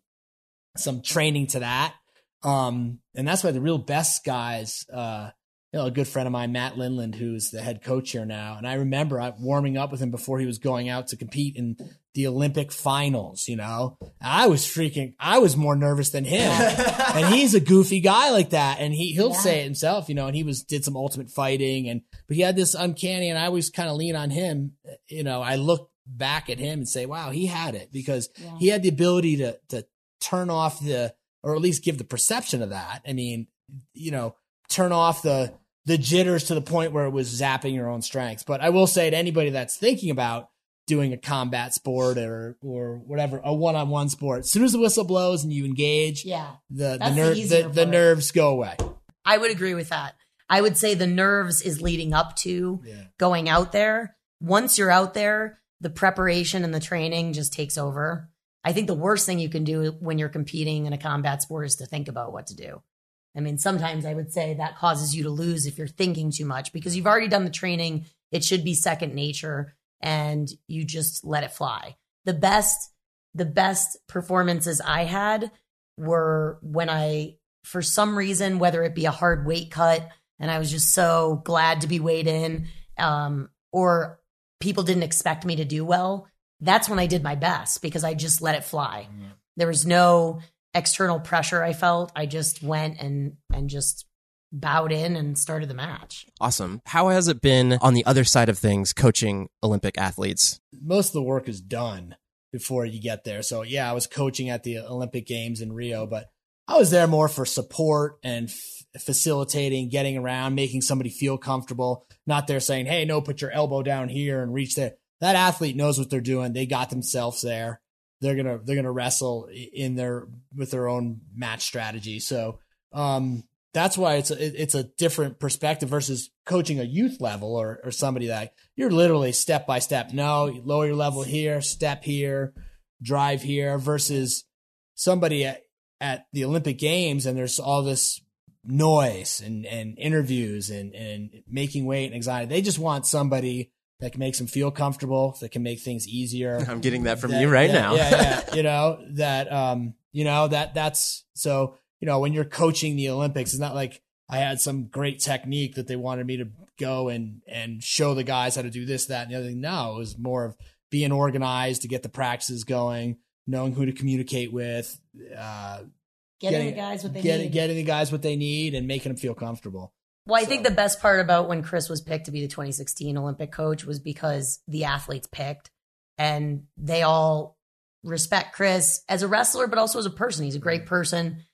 some training to that. Um, and that's why the real best guys, uh, you know, a good friend of mine, Matt Lindland, who's the head coach here now. And I remember I warming up with him before he was going out to compete in the Olympic finals, you know, I was freaking, I was more nervous than him. and he's a goofy guy like that. And he, he'll yeah. say it himself, you know, and he was, did some ultimate fighting and, but he had this uncanny and I always kind of lean on him. You know, I look back at him and say, wow, he had it because yeah. he had the ability to, to turn off the, or at least give the perception of that. I mean, you know, turn off the the jitters to the point where it was zapping your own strengths. But I will say to anybody that's thinking about doing a combat sport or or whatever, a one on one sport, as soon as the whistle blows and you engage, yeah, the the, ner- the, the nerves go away. I would agree with that. I would say the nerves is leading up to yeah. going out there. Once you're out there, the preparation and the training just takes over. I think the worst thing you can do when you're competing in a combat sport is to think about what to do. I mean, sometimes I would say that causes you to lose if you're thinking too much because you've already done the training. It should be second nature and you just let it fly. The best, the best performances I had were when I, for some reason, whether it be a hard weight cut and I was just so glad to be weighed in, um, or people didn't expect me to do well. That's when I did my best because I just let it fly. Mm. There was no external pressure I felt, I just went and and just bowed in and started the match. Awesome. How has it been on the other side of things coaching Olympic athletes? Most of the work is done before you get there. So yeah, I was coaching at the Olympic Games in Rio, but I was there more for support and f- facilitating, getting around, making somebody feel comfortable, not there saying, "Hey, no, put your elbow down here and reach there." That athlete knows what they're doing. They got themselves there they're gonna they're gonna wrestle in their with their own match strategy. So um, that's why it's a, it's a different perspective versus coaching a youth level or or somebody that you're literally step by step. No, lower your level here, step here, drive here versus somebody at, at the Olympic Games and there's all this noise and and interviews and and making weight and anxiety. They just want somebody that can make them feel comfortable, that can make things easier. I'm getting that from that, you right that, now. yeah, yeah. You know, that um, you know, that that's so, you know, when you're coaching the Olympics, it's not like I had some great technique that they wanted me to go and and show the guys how to do this, that, and the other thing. No, it was more of being organized to get the practices going, knowing who to communicate with, uh, getting, getting the guys what they getting, need, getting the guys what they need, and making them feel comfortable. Well, I so. think the best part about when Chris was picked to be the 2016 Olympic coach was because the athletes picked and they all respect Chris as a wrestler, but also as a person. He's a great person.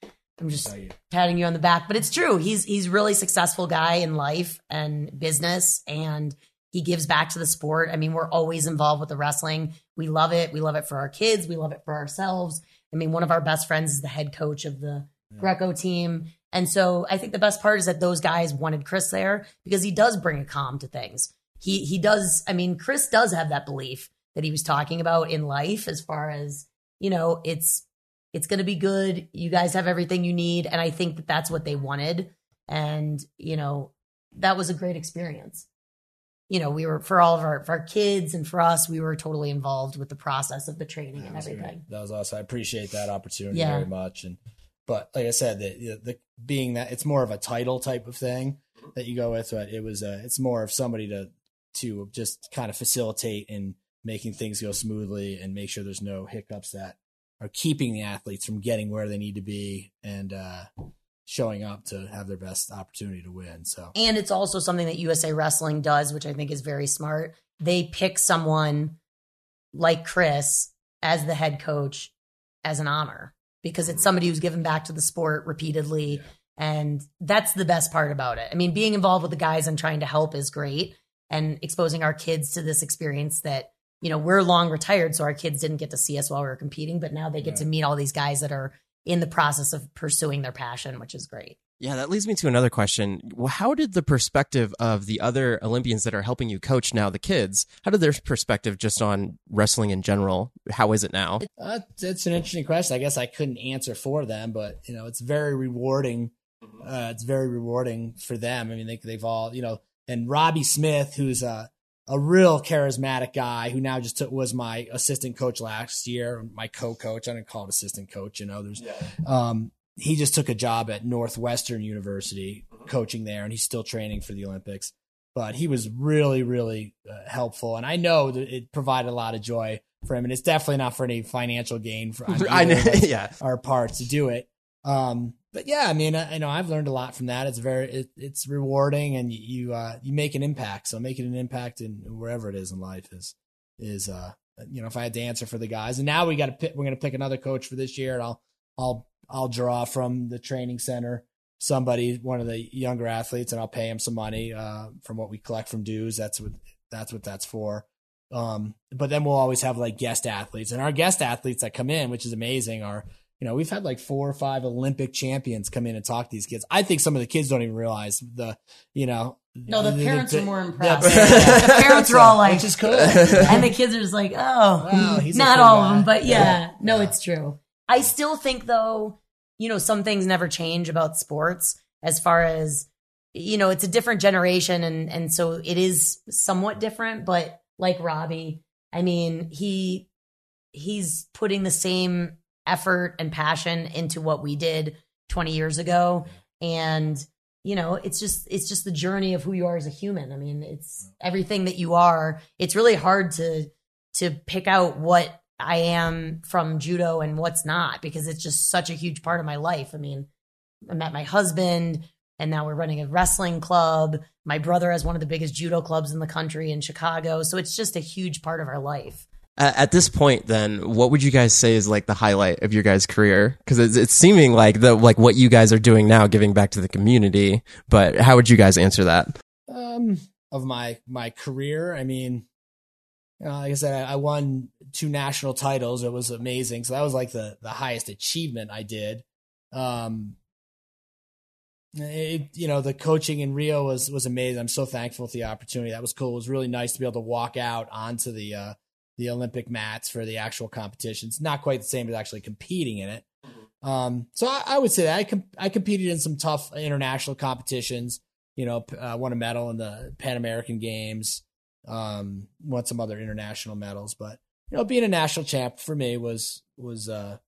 I'm just patting you on the back, but it's true. He's he's really successful guy in life and business, and he gives back to the sport. I mean, we're always involved with the wrestling. We love it. We love it for our kids. We love it for ourselves. I mean, one of our best friends is the head coach of the yeah. Greco team. And so I think the best part is that those guys wanted Chris there because he does bring a calm to things. He he does. I mean, Chris does have that belief that he was talking about in life, as far as you know, it's it's going to be good. You guys have everything you need, and I think that that's what they wanted. And you know, that was a great experience. You know, we were for all of our for our kids and for us, we were totally involved with the process of the training and everything. Great. That was awesome. I appreciate that opportunity yeah. very much, and but like I said, the, the being that it's more of a title type of thing that you go with, but it was uh, it's more of somebody to to just kind of facilitate and making things go smoothly and make sure there's no hiccups that are keeping the athletes from getting where they need to be and uh, showing up to have their best opportunity to win. So, and it's also something that USA Wrestling does, which I think is very smart. They pick someone like Chris as the head coach as an honor because it's somebody who's given back to the sport repeatedly. Yeah. And that's the best part about it. I mean, being involved with the guys and trying to help is great and exposing our kids to this experience that, you know, we're long retired, so our kids didn't get to see us while we were competing, but now they get yeah. to meet all these guys that are in the process of pursuing their passion, which is great. Yeah, that leads me to another question. How did the perspective of the other Olympians that are helping you coach now, the kids, how did their perspective just on wrestling in general? How is it now? Uh, it's an interesting question. I guess I couldn't answer for them, but you know, it's very rewarding Uh, it's very rewarding for them. I mean, they, they've all, you know, and Robbie Smith, who's a, a real charismatic guy who now just took, was my assistant coach last year, my co-coach. I didn't call it assistant coach, you know, there's, um, he just took a job at Northwestern University coaching there and he's still training for the Olympics. But he was really, really uh, helpful. And I know that it provided a lot of joy for him. And it's definitely not for any financial gain for I know, yeah. our parts to do it. Um, but yeah, I mean, I, know I've learned a lot from that. It's very, it, it's rewarding and you, you, uh, you make an impact. So making an impact in wherever it is in life is, is, uh, you know, if I had to answer for the guys and now we got to pick, we're going to pick another coach for this year and I'll, I'll, I'll draw from the training center somebody, one of the younger athletes, and I'll pay him some money uh, from what we collect from dues. That's what that's what that's for. Um, but then we'll always have like guest athletes, and our guest athletes that come in, which is amazing, are you know we've had like four or five Olympic champions come in and talk to these kids. I think some of the kids don't even realize the you know. No, the parents the- are more impressed. the parents are all like, which is cool. and the kids are just like, oh, Wow, he's not cool all of them, but yeah, Yeah. no, Yeah. it's true. I still think though, you know, some things never change about sports as far as, you know, it's a different generation and, and so it is somewhat different, but like Robbie, I mean, he, he's putting the same effort and passion into what we did 20 years ago. And, you know, it's just, it's just the journey of who you are as a human. I mean, it's everything that you are. It's really hard to, to pick out what I am from judo and what's not because it's just such a huge part of my life. I mean, I met my husband and now we're running a wrestling club. My brother has one of the biggest judo clubs in the country in Chicago. So it's just a huge part of our life. At this point, then, what would you guys say is like the highlight of your guys' career? Because it's, it's seeming like the like what you guys are doing now, giving back to the community. But how would you guys answer that? um of my my career i mean know, like i said I, I won two national titles it was amazing so that was like the the highest achievement i did um it, you know the coaching in rio was was amazing i'm so thankful for the opportunity that was cool it was really nice to be able to walk out onto the uh the olympic mats for the actual competitions not quite the same as actually competing in it um so i, I would say that i com- i competed in some tough international competitions you know, uh, won a medal in the Pan American Games, um, won some other international medals. But you know, being a national champ for me was was uh,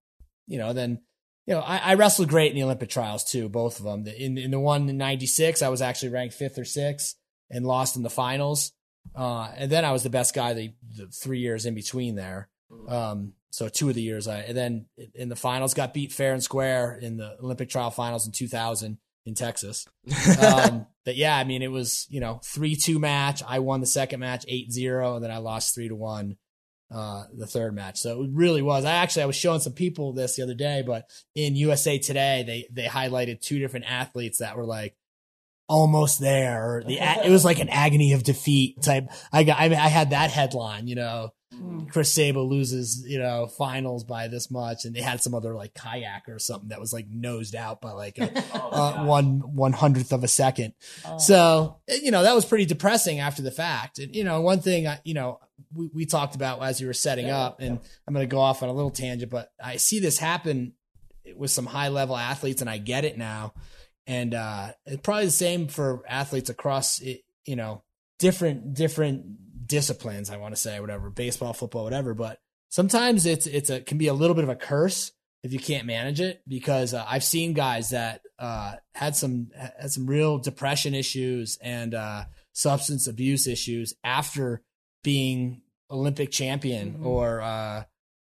you know, then you know, I, I wrestled great in the Olympic trials too, both of them. The- In in the one in '96, I was actually ranked fifth or sixth and lost in the finals. Uh, and then I was the best guy the, the three years in between there. Um, so two of the years I, and then in the finals got beat fair and square in the Olympic trial finals in 2000 in Texas. Um, but yeah, I mean, it was, you know, 3-2 match. I won the second match 8-0 and then I lost 3 to 1 uh the third match. So it really was. I actually I was showing some people this the other day, but in USA Today they they highlighted two different athletes that were like almost there. Or the it was like an agony of defeat type. I got I, mean, I had that headline, you know. Hmm. Chris Saba loses, you know, finals by this much, and they had some other like kayak or something that was like nosed out by like a, uh, oh one one hundredth of a second. Oh. So eh, you know that was pretty depressing after the fact. And you know, one thing I, you know we, we talked about as you were setting up, and I'm going to go off on a little tangent, but I see this happen with some high level athletes, and I get it now. And uh, probably the same for athletes across, you know, different different disciplines. I want to say whatever, baseball, football, whatever. But sometimes it's it's a can be a little bit of a curse if you can't manage it because uh, I've seen guys that uh, had some had some real depression issues and uh, substance abuse issues after being Olympic champion or uh,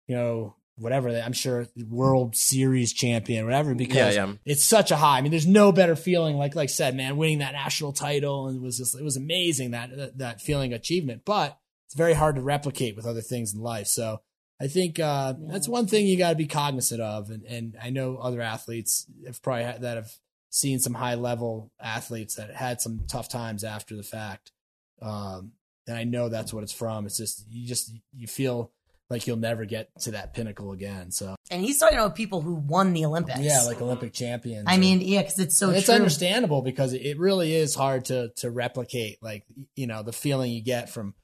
you know whatever I'm sure World Series champion whatever because Yeah, yeah. it's such a high. I mean, there's no better feeling like like said, man, winning that national title and it was just it was amazing that that, that feeling achievement, but it's very hard to replicate with other things in life. So I think uh, that's one thing you got to be cognizant of, and and I know other athletes have probably had, that have seen some high level athletes that had some tough times after the fact, um, and I know that's what it's from. It's just you just you feel like you'll never get to that pinnacle again. So And he's talking about people who won the Olympics. yeah, like Olympic champions. I mean, yeah, because it's so it's true. understandable because it really is hard to to replicate like you know the feeling you get from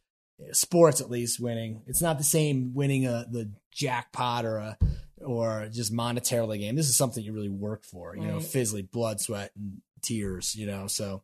eh, sports at least winning it's not the same winning a the jackpot or a or just monetarily game. This is something you really work for, you know, Right. physically, blood, sweat, and tears, you know. So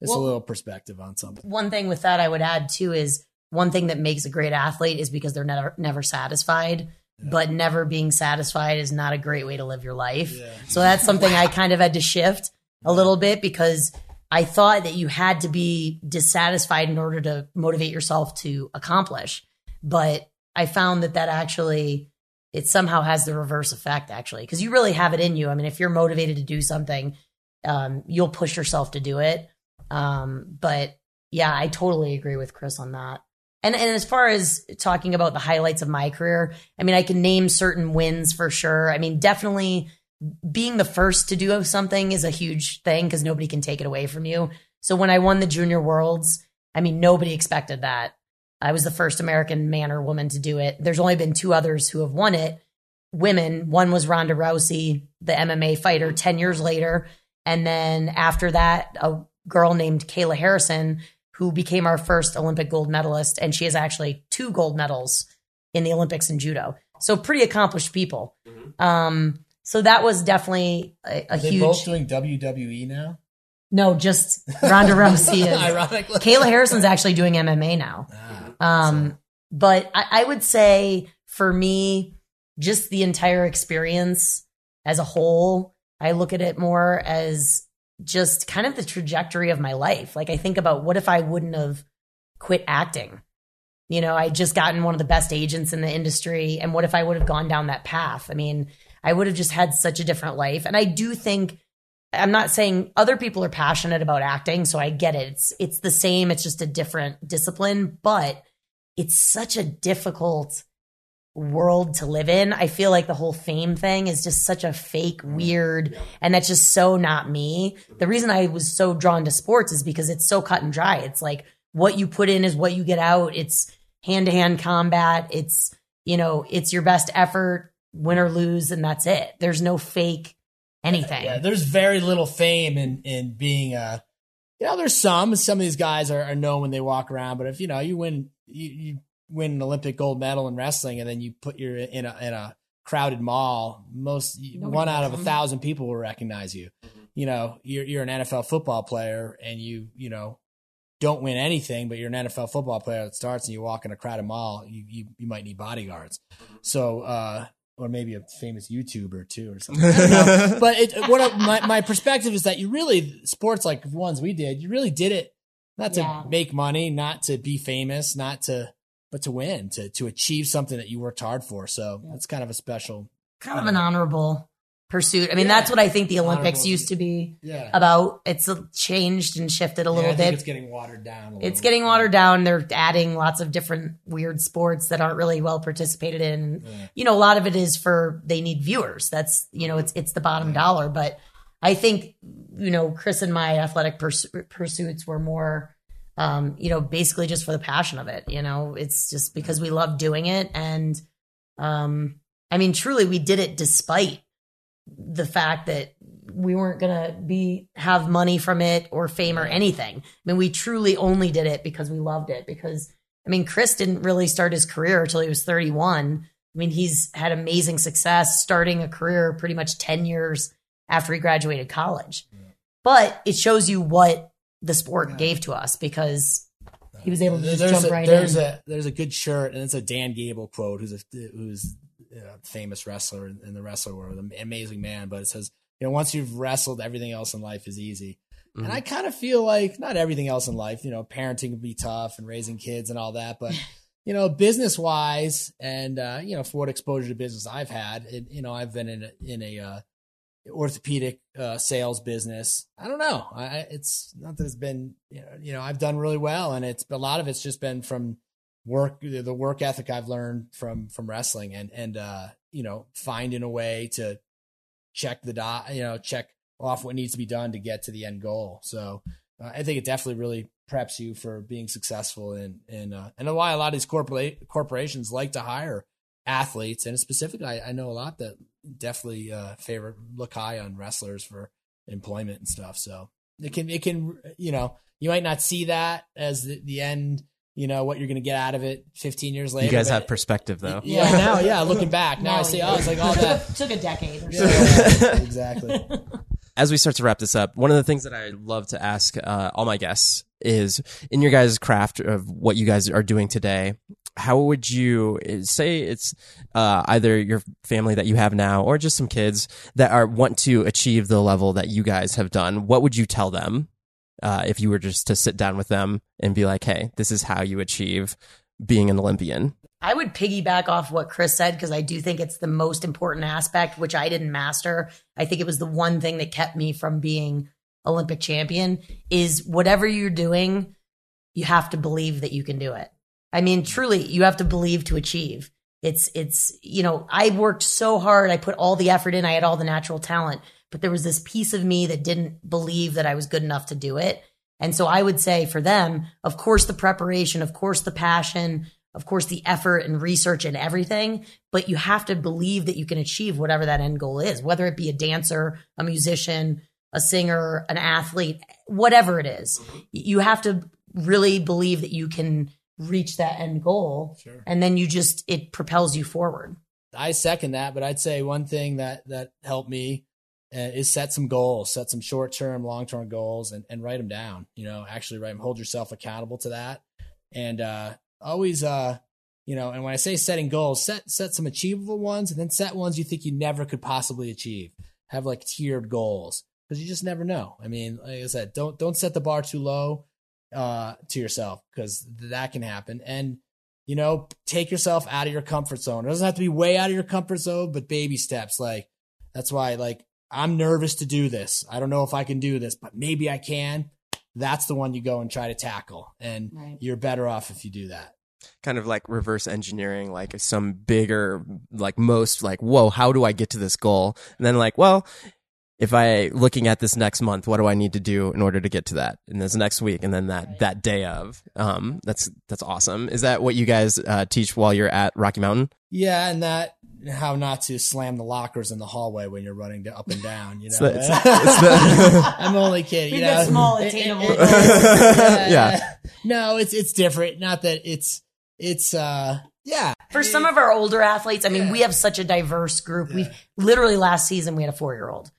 it's Well- a little perspective on something. One thing with that I would add too is one thing that makes a great athlete is because they're never never satisfied. But never being satisfied is not a great way to live your life. Yeah. So that's something I kind of had to shift a little bit because I thought that you had to be dissatisfied in order to motivate yourself to accomplish. But I found that that actually it somehow has the reverse effect actually because you really have it in you. I mean, if you're motivated to do something, um, you'll push yourself to do it. Um, but yeah, I totally agree with Chris on that. And and as far as talking about the highlights of my career, I mean, I can name certain wins for sure. I mean, definitely being the first to do something is a huge thing because nobody can take it away from you. So when I won the junior worlds, I mean, nobody expected that. I was the first American man or woman to do it. There's only been two others who have won it. Women. One was Ronda Rousey, the MMA fighter, 10 years later. And then after that, a girl named Kayla Harrison, who became our first Olympic gold medalist. And she has actually two gold medals in the Olympics in judo. So pretty accomplished people. Um, so that was definitely a, a huge. both doing WWE now? no, just Ronda Rousey is. Ironically. Kayla Harrison's actually doing MMA now. Ah, Um, but I, I would say for me, just the entire experience as a whole, I look at it more as just kind of the trajectory of my life. Like I think about what if I wouldn't have quit acting? You know, I just gotten one of the best agents in the industry. And what if I would have gone down that path? I mean, I would have just had such a different life. And I do think I'm not saying other people are passionate about acting, so I get it. It's it's the same, it's just a different discipline, but it's such a difficult world to live in. I feel like the whole fame thing is just such a fake, weird, and that's just so not me. The reason I was so drawn to sports is because it's so cut and dry. It's like what you put in is what you get out. It's hand to hand combat. It's, you know, it's your best effort, win or lose, and that's it. There's no fake anything. Yeah, there's very little fame in in being a. You know, there's some. Some of these guys are, are known when they walk around, but if you know you win, you, you win an Olympic gold medal in wrestling, and then you put your in a in a crowded mall, most Nobody one out of a thousand people will recognize you. You know, you're you're an NFL football player, and you you know don't win anything, but you're an NFL football player that starts and you walk in a crowded mall, you you, you might need bodyguards. So, uh, or maybe a famous YouTuber too, or something. I but it, what I- my my perspective is that you really sports like the ones we did, you really did it not to Yeah. make money, not to be famous, not to but to win, to to achieve something that you worked hard for. So that's kind of a special. kind of an honorable pursuit. I mean, Yeah. that's what I think the Olympics Honorable. used to be Yeah, about. It's uh, changed and shifted a little Yeah, I think bit. It's getting watered down. A It's getting watered down. They're adding lots of different weird sports that aren't really well participated in. Yeah. You know, a lot of it is for they need viewers. That's you know, it's it's the bottom dollar. But I think you know, Chris and my athletic purs- pursuits were more, um, you know, basically just for the passion of it. You know, it's just because we love doing it, and um, I mean, truly, we did it despite the fact that we weren't gonna be have money from it or fame or anything. I mean, we truly only did it because we loved it. Because I mean, Chris didn't really start his career until he was 31. I mean, he's had amazing success starting a career pretty much 10 years after he graduated college. But it shows you what the sport Yeah. gave to us because he was able to just there's jump a, right there's in. a there's a good shirt, and it's a Dan Gable quote, who's a who's a famous wrestler in the wrestler world, an amazing man. But it says, you know, once you've wrestled, everything else in life is easy. And I kind of feel like not everything else in life, you know, parenting can be tough and raising kids and all that, but you know, business wise, and uh, you know, for what exposure to business I've had, it, you know, I've been in a, in a uh, orthopedic uh, sales business. I don't know. I, it's not that it's been, you know, you know, I've done really well, and it's a lot of it's just been from work, the work ethic I've learned from from wrestling, and and uh, you know, finding a way to check the dot, you know, check off what needs to be done to get to the end goal. So uh, I think it definitely really preps you for being successful in in uh, and why a lot of these corporate corporations like to hire athletes and specifically I, I know a lot that definitely uh favor look high on wrestlers for employment and stuff so it can it can you know you might not see that as the, the end you know, what you're going to get out of it 15 years later. You guys have perspective though. Yeah, now, yeah, looking back, now, Now I see, do. oh, it's like all that. Took a decade or so. Yeah, exactly. as we start to wrap this up, one of the things that I love to ask uh, all my guests is in your guys' craft of what you guys are doing today, how would you say it's uh, either your family that you have now or just some kids that are want to achieve the level that you guys have done? What would you tell them uh, if you were just to sit down with them and be like, "Hey, this is how you achieve being an Olympian"? I would piggyback off what Chris said because I do think it's the most important aspect, which I didn't master. I think it was the one thing that kept me from being Olympic champion is whatever you're doing, you have to believe that you can do it. I mean, truly, you have to believe to achieve. It's, it's, you know, I worked so hard. I put all the effort in. I had all the natural talent, but there was this piece of me that didn't believe that I was good enough to do it. And so I would say for them, of course, the preparation, of course, the passion, of course, the effort and research and everything, but you have to believe that you can achieve whatever that end goal is, whether it be a dancer, a musician, a singer, an athlete, whatever it is. You have to really believe that you can reach that end goal. Sure. And then you just, it propels you forward. I second that, but I'd say one thing that that helped me uh, is set some goals, set some short term, long term goals, and and write them down. You know, actually write them. Hold yourself accountable to that, and uh, always, uh, you know. And when I say setting goals, set set some achievable ones, and then set ones you think you never could possibly achieve. Have like tiered goals because you just never know. I mean, like I said, don't don't set the bar too low uh, to yourself because that can happen. And you know, take yourself out of your comfort zone. It doesn't have to be way out of your comfort zone, but baby steps. Like that's why, like, I'm nervous to do this. I don't know if I can do this, but maybe I can. That's the one you go and try to tackle. And Right. you're better off if you do that. kind of like reverse engineering like some bigger like most like whoa how do i get to this goal and then like well if i looking at this next month what do i need to do in order to get to that and this next week and then that that day of um that's that's awesome is that what you guys uh, teach while you're at rocky mountain Yeah. And that, how not to slam the lockers in the hallway when you're running to- up and down, you know? the- it's- it's the- I'm only kidding. Think you know? small, It- attainable it- goals. yeah, Yeah. No, it's it's different. Not that it's it's uh yeah. For some of our older athletes, I mean, Yeah. we have such a diverse group. We literally last season we had a four year old.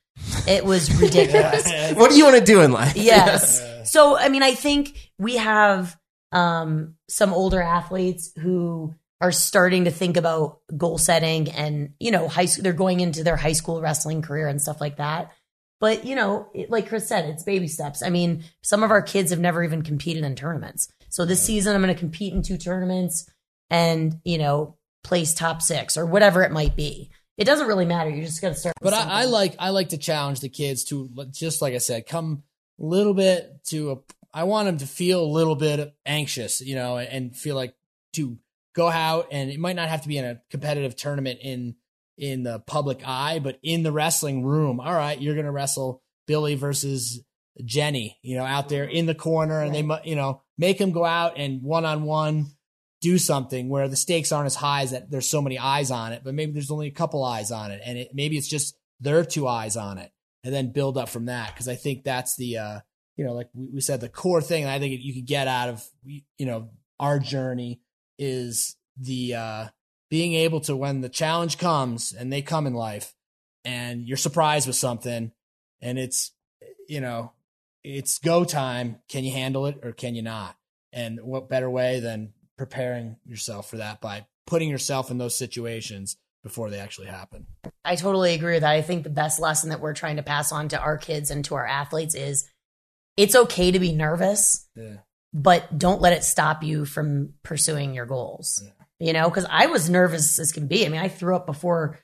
It was ridiculous. what do you want to do in life yes. So, I mean, I think we have um, some older athletes who are starting to think about goal setting and, you know, high school, they're going into their high school wrestling career and stuff like that. But, you know, it, like Chris said, it's baby steps. I mean, some of our kids have never even competed in tournaments. So this season, I'm going to compete in two tournaments and, you know, place top six or whatever it might be. It doesn't really matter. you're just going to start. But I, I like I like to challenge the kids to just like I said, come a little bit to a. I want them to feel a little bit anxious, you know, and feel like to go out and it might not have to be in a competitive tournament in in the public eye, but in the wrestling room. All right, you're gonna wrestle Billy versus Jenny, you know, out there in the corner, and they mu you know make them go out and one on one do something where the stakes aren't as high as that there's so many eyes on it, but maybe there's only a couple eyes on it, and it, maybe it's just their two eyes on it, and then build up from that. Because I think that's the uh, you know, like we, we said, the core thing. I think you could get out of you know our journey is the uh, being able to when the challenge comes and they come in life, and you're surprised with something, and it's you know it's go time. Can you handle it or can you not? And what better way than preparing yourself for that by putting yourself in those situations before they actually happen. I totally agree with that. I think the best lesson that we're trying to pass on to our kids and to our athletes is it's okay to be nervous, Yeah. But don't let it stop you from pursuing your goals. You know, because I was nervous as can be. I mean, I threw up before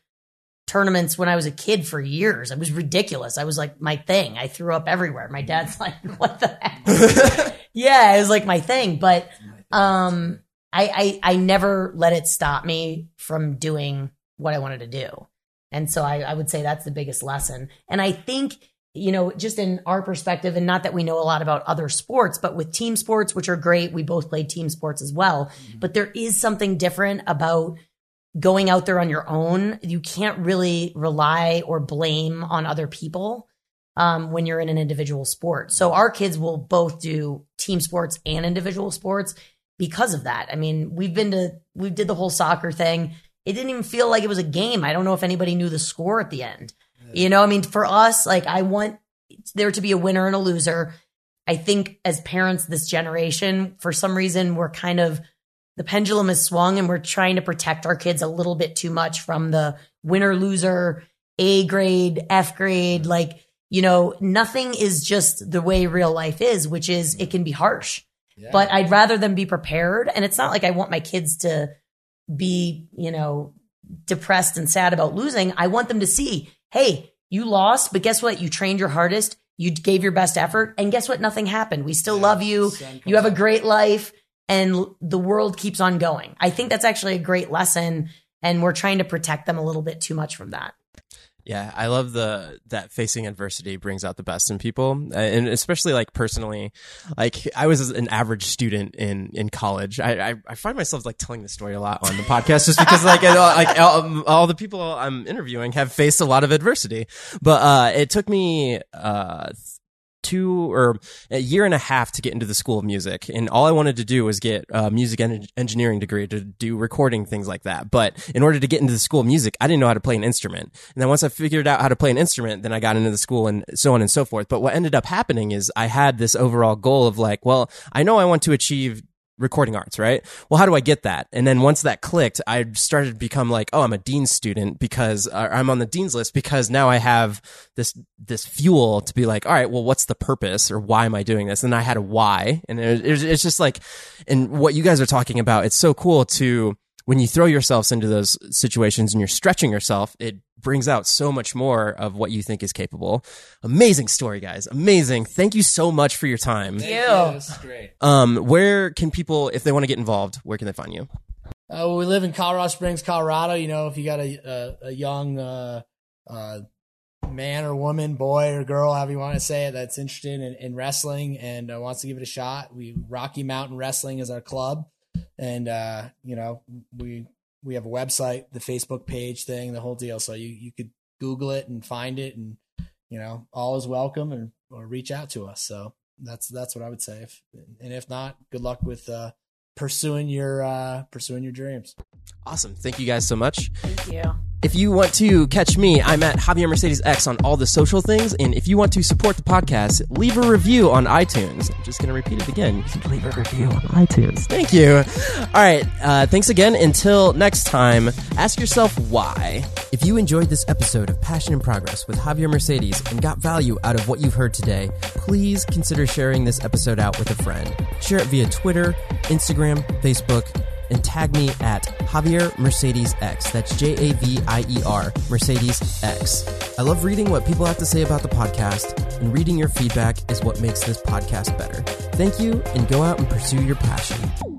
tournaments when I was a kid for years. It was ridiculous. I was like my thing. I threw up everywhere. My dad's like, "What the heck?" yeah, it was like my thing. But um, I, I I never let it stop me from doing what I wanted to do. And so I, I would say that's the biggest lesson. And I think, you know, just in our perspective, and not that we know a lot about other sports, but with team sports, which are great, we both played team sports as well. But there is something different about going out there on your own. You can't really rely or blame on other people um, when you're in an individual sport. So our kids will both do team sports and individual sports. because of that. I mean, we've been to, we did the whole soccer thing. It didn't even feel like it was a game. I don't know if anybody knew the score at the end. You know, I mean, for us, like I want there to be a winner and a loser. I think as parents, this generation, for some reason, we're kind of the pendulum has swung and we're trying to protect our kids a little bit too much from the winner loser, A grade, F grade. Like, you know, nothing is just the way real life is, which is it can be harsh. Yeah. But I'd rather them be prepared. And it's not like I want my kids to be, you know, depressed and sad about losing. I want them to see, hey, you lost, but guess what? You trained your hardest. You gave your best effort. And guess what? Nothing happened. We still love you. You have a great life and the world keeps on going. I think that's actually a great lesson. And we're trying to protect them a little bit too much from that. Yeah, I love the that facing adversity brings out the best in people, Uh, and especially like personally, like I was an average student in in college. I I, I find myself like telling this story a lot on the podcast just because like I- like all, all the people I'm interviewing have faced a lot of adversity, but uh, it took me uh two or a year and a half to get into the school of music and all i wanted to do was get a music en- engineering degree to do recording things like that. But in order to get into the school of music i didn't know how to play an instrument. And then once i figured out how to play an instrument then i got into the school and so on and so forth. But what ended up happening is i had this overall goal of like well i know i want to achieve recording arts, right? Well, how do I get that? And then once that clicked, I started to become like, oh, I'm a dean's student because uh, I'm on the dean's list because now I have this this fuel to be like, all right, well, what's the purpose or why am I doing this? And I had a why, and it, it, it's just like, and what you guys are talking about, it's so cool to when you throw yourselves into those situations and you're stretching yourself, it brings out so much more of what you think is capable. Amazing story, guys. Amazing. Thank you so much for your time. Thank you. This is great. Um, where can people, if they want to get involved, where can they find you? Uh, well, we live in Colorado Springs, Colorado. You know, if you got a a, a young uh, uh, man or woman, boy or girl, however you want to say it, that's interested in, in wrestling and uh, wants to give it a shot, we Rocky Mountain Wrestling is our club, and uh, you know we we have a website, the Facebook page thing, the whole deal. So you you could Google it and find it, and you know all is welcome, and or reach out to us. So that's that's what I would say. If and if not, good luck with. Uh, pursuing your uh pursuing your dreams Awesome. Thank you guys so much. Thank you. If you want to catch me, I'm at Javier Mercedes X on all the social things. And if you want to support the podcast, leave a review on iTunes. I'm just going to repeat it again. Leave a review on iTunes. Thank you. All right. Uh, thanks again. Until next time, ask yourself why. If you enjoyed this episode of Passion and Progress with Javier Mercedes and got value out of what you've heard today, please consider sharing this episode out with a friend. Share it via Twitter, Instagram, Facebook, and tag me at Javier Mercedes X. That's J A V I E R Mercedes X. I love reading what people have to say about the podcast, and reading your feedback is what makes this podcast better. Thank you, and go out and pursue your passion.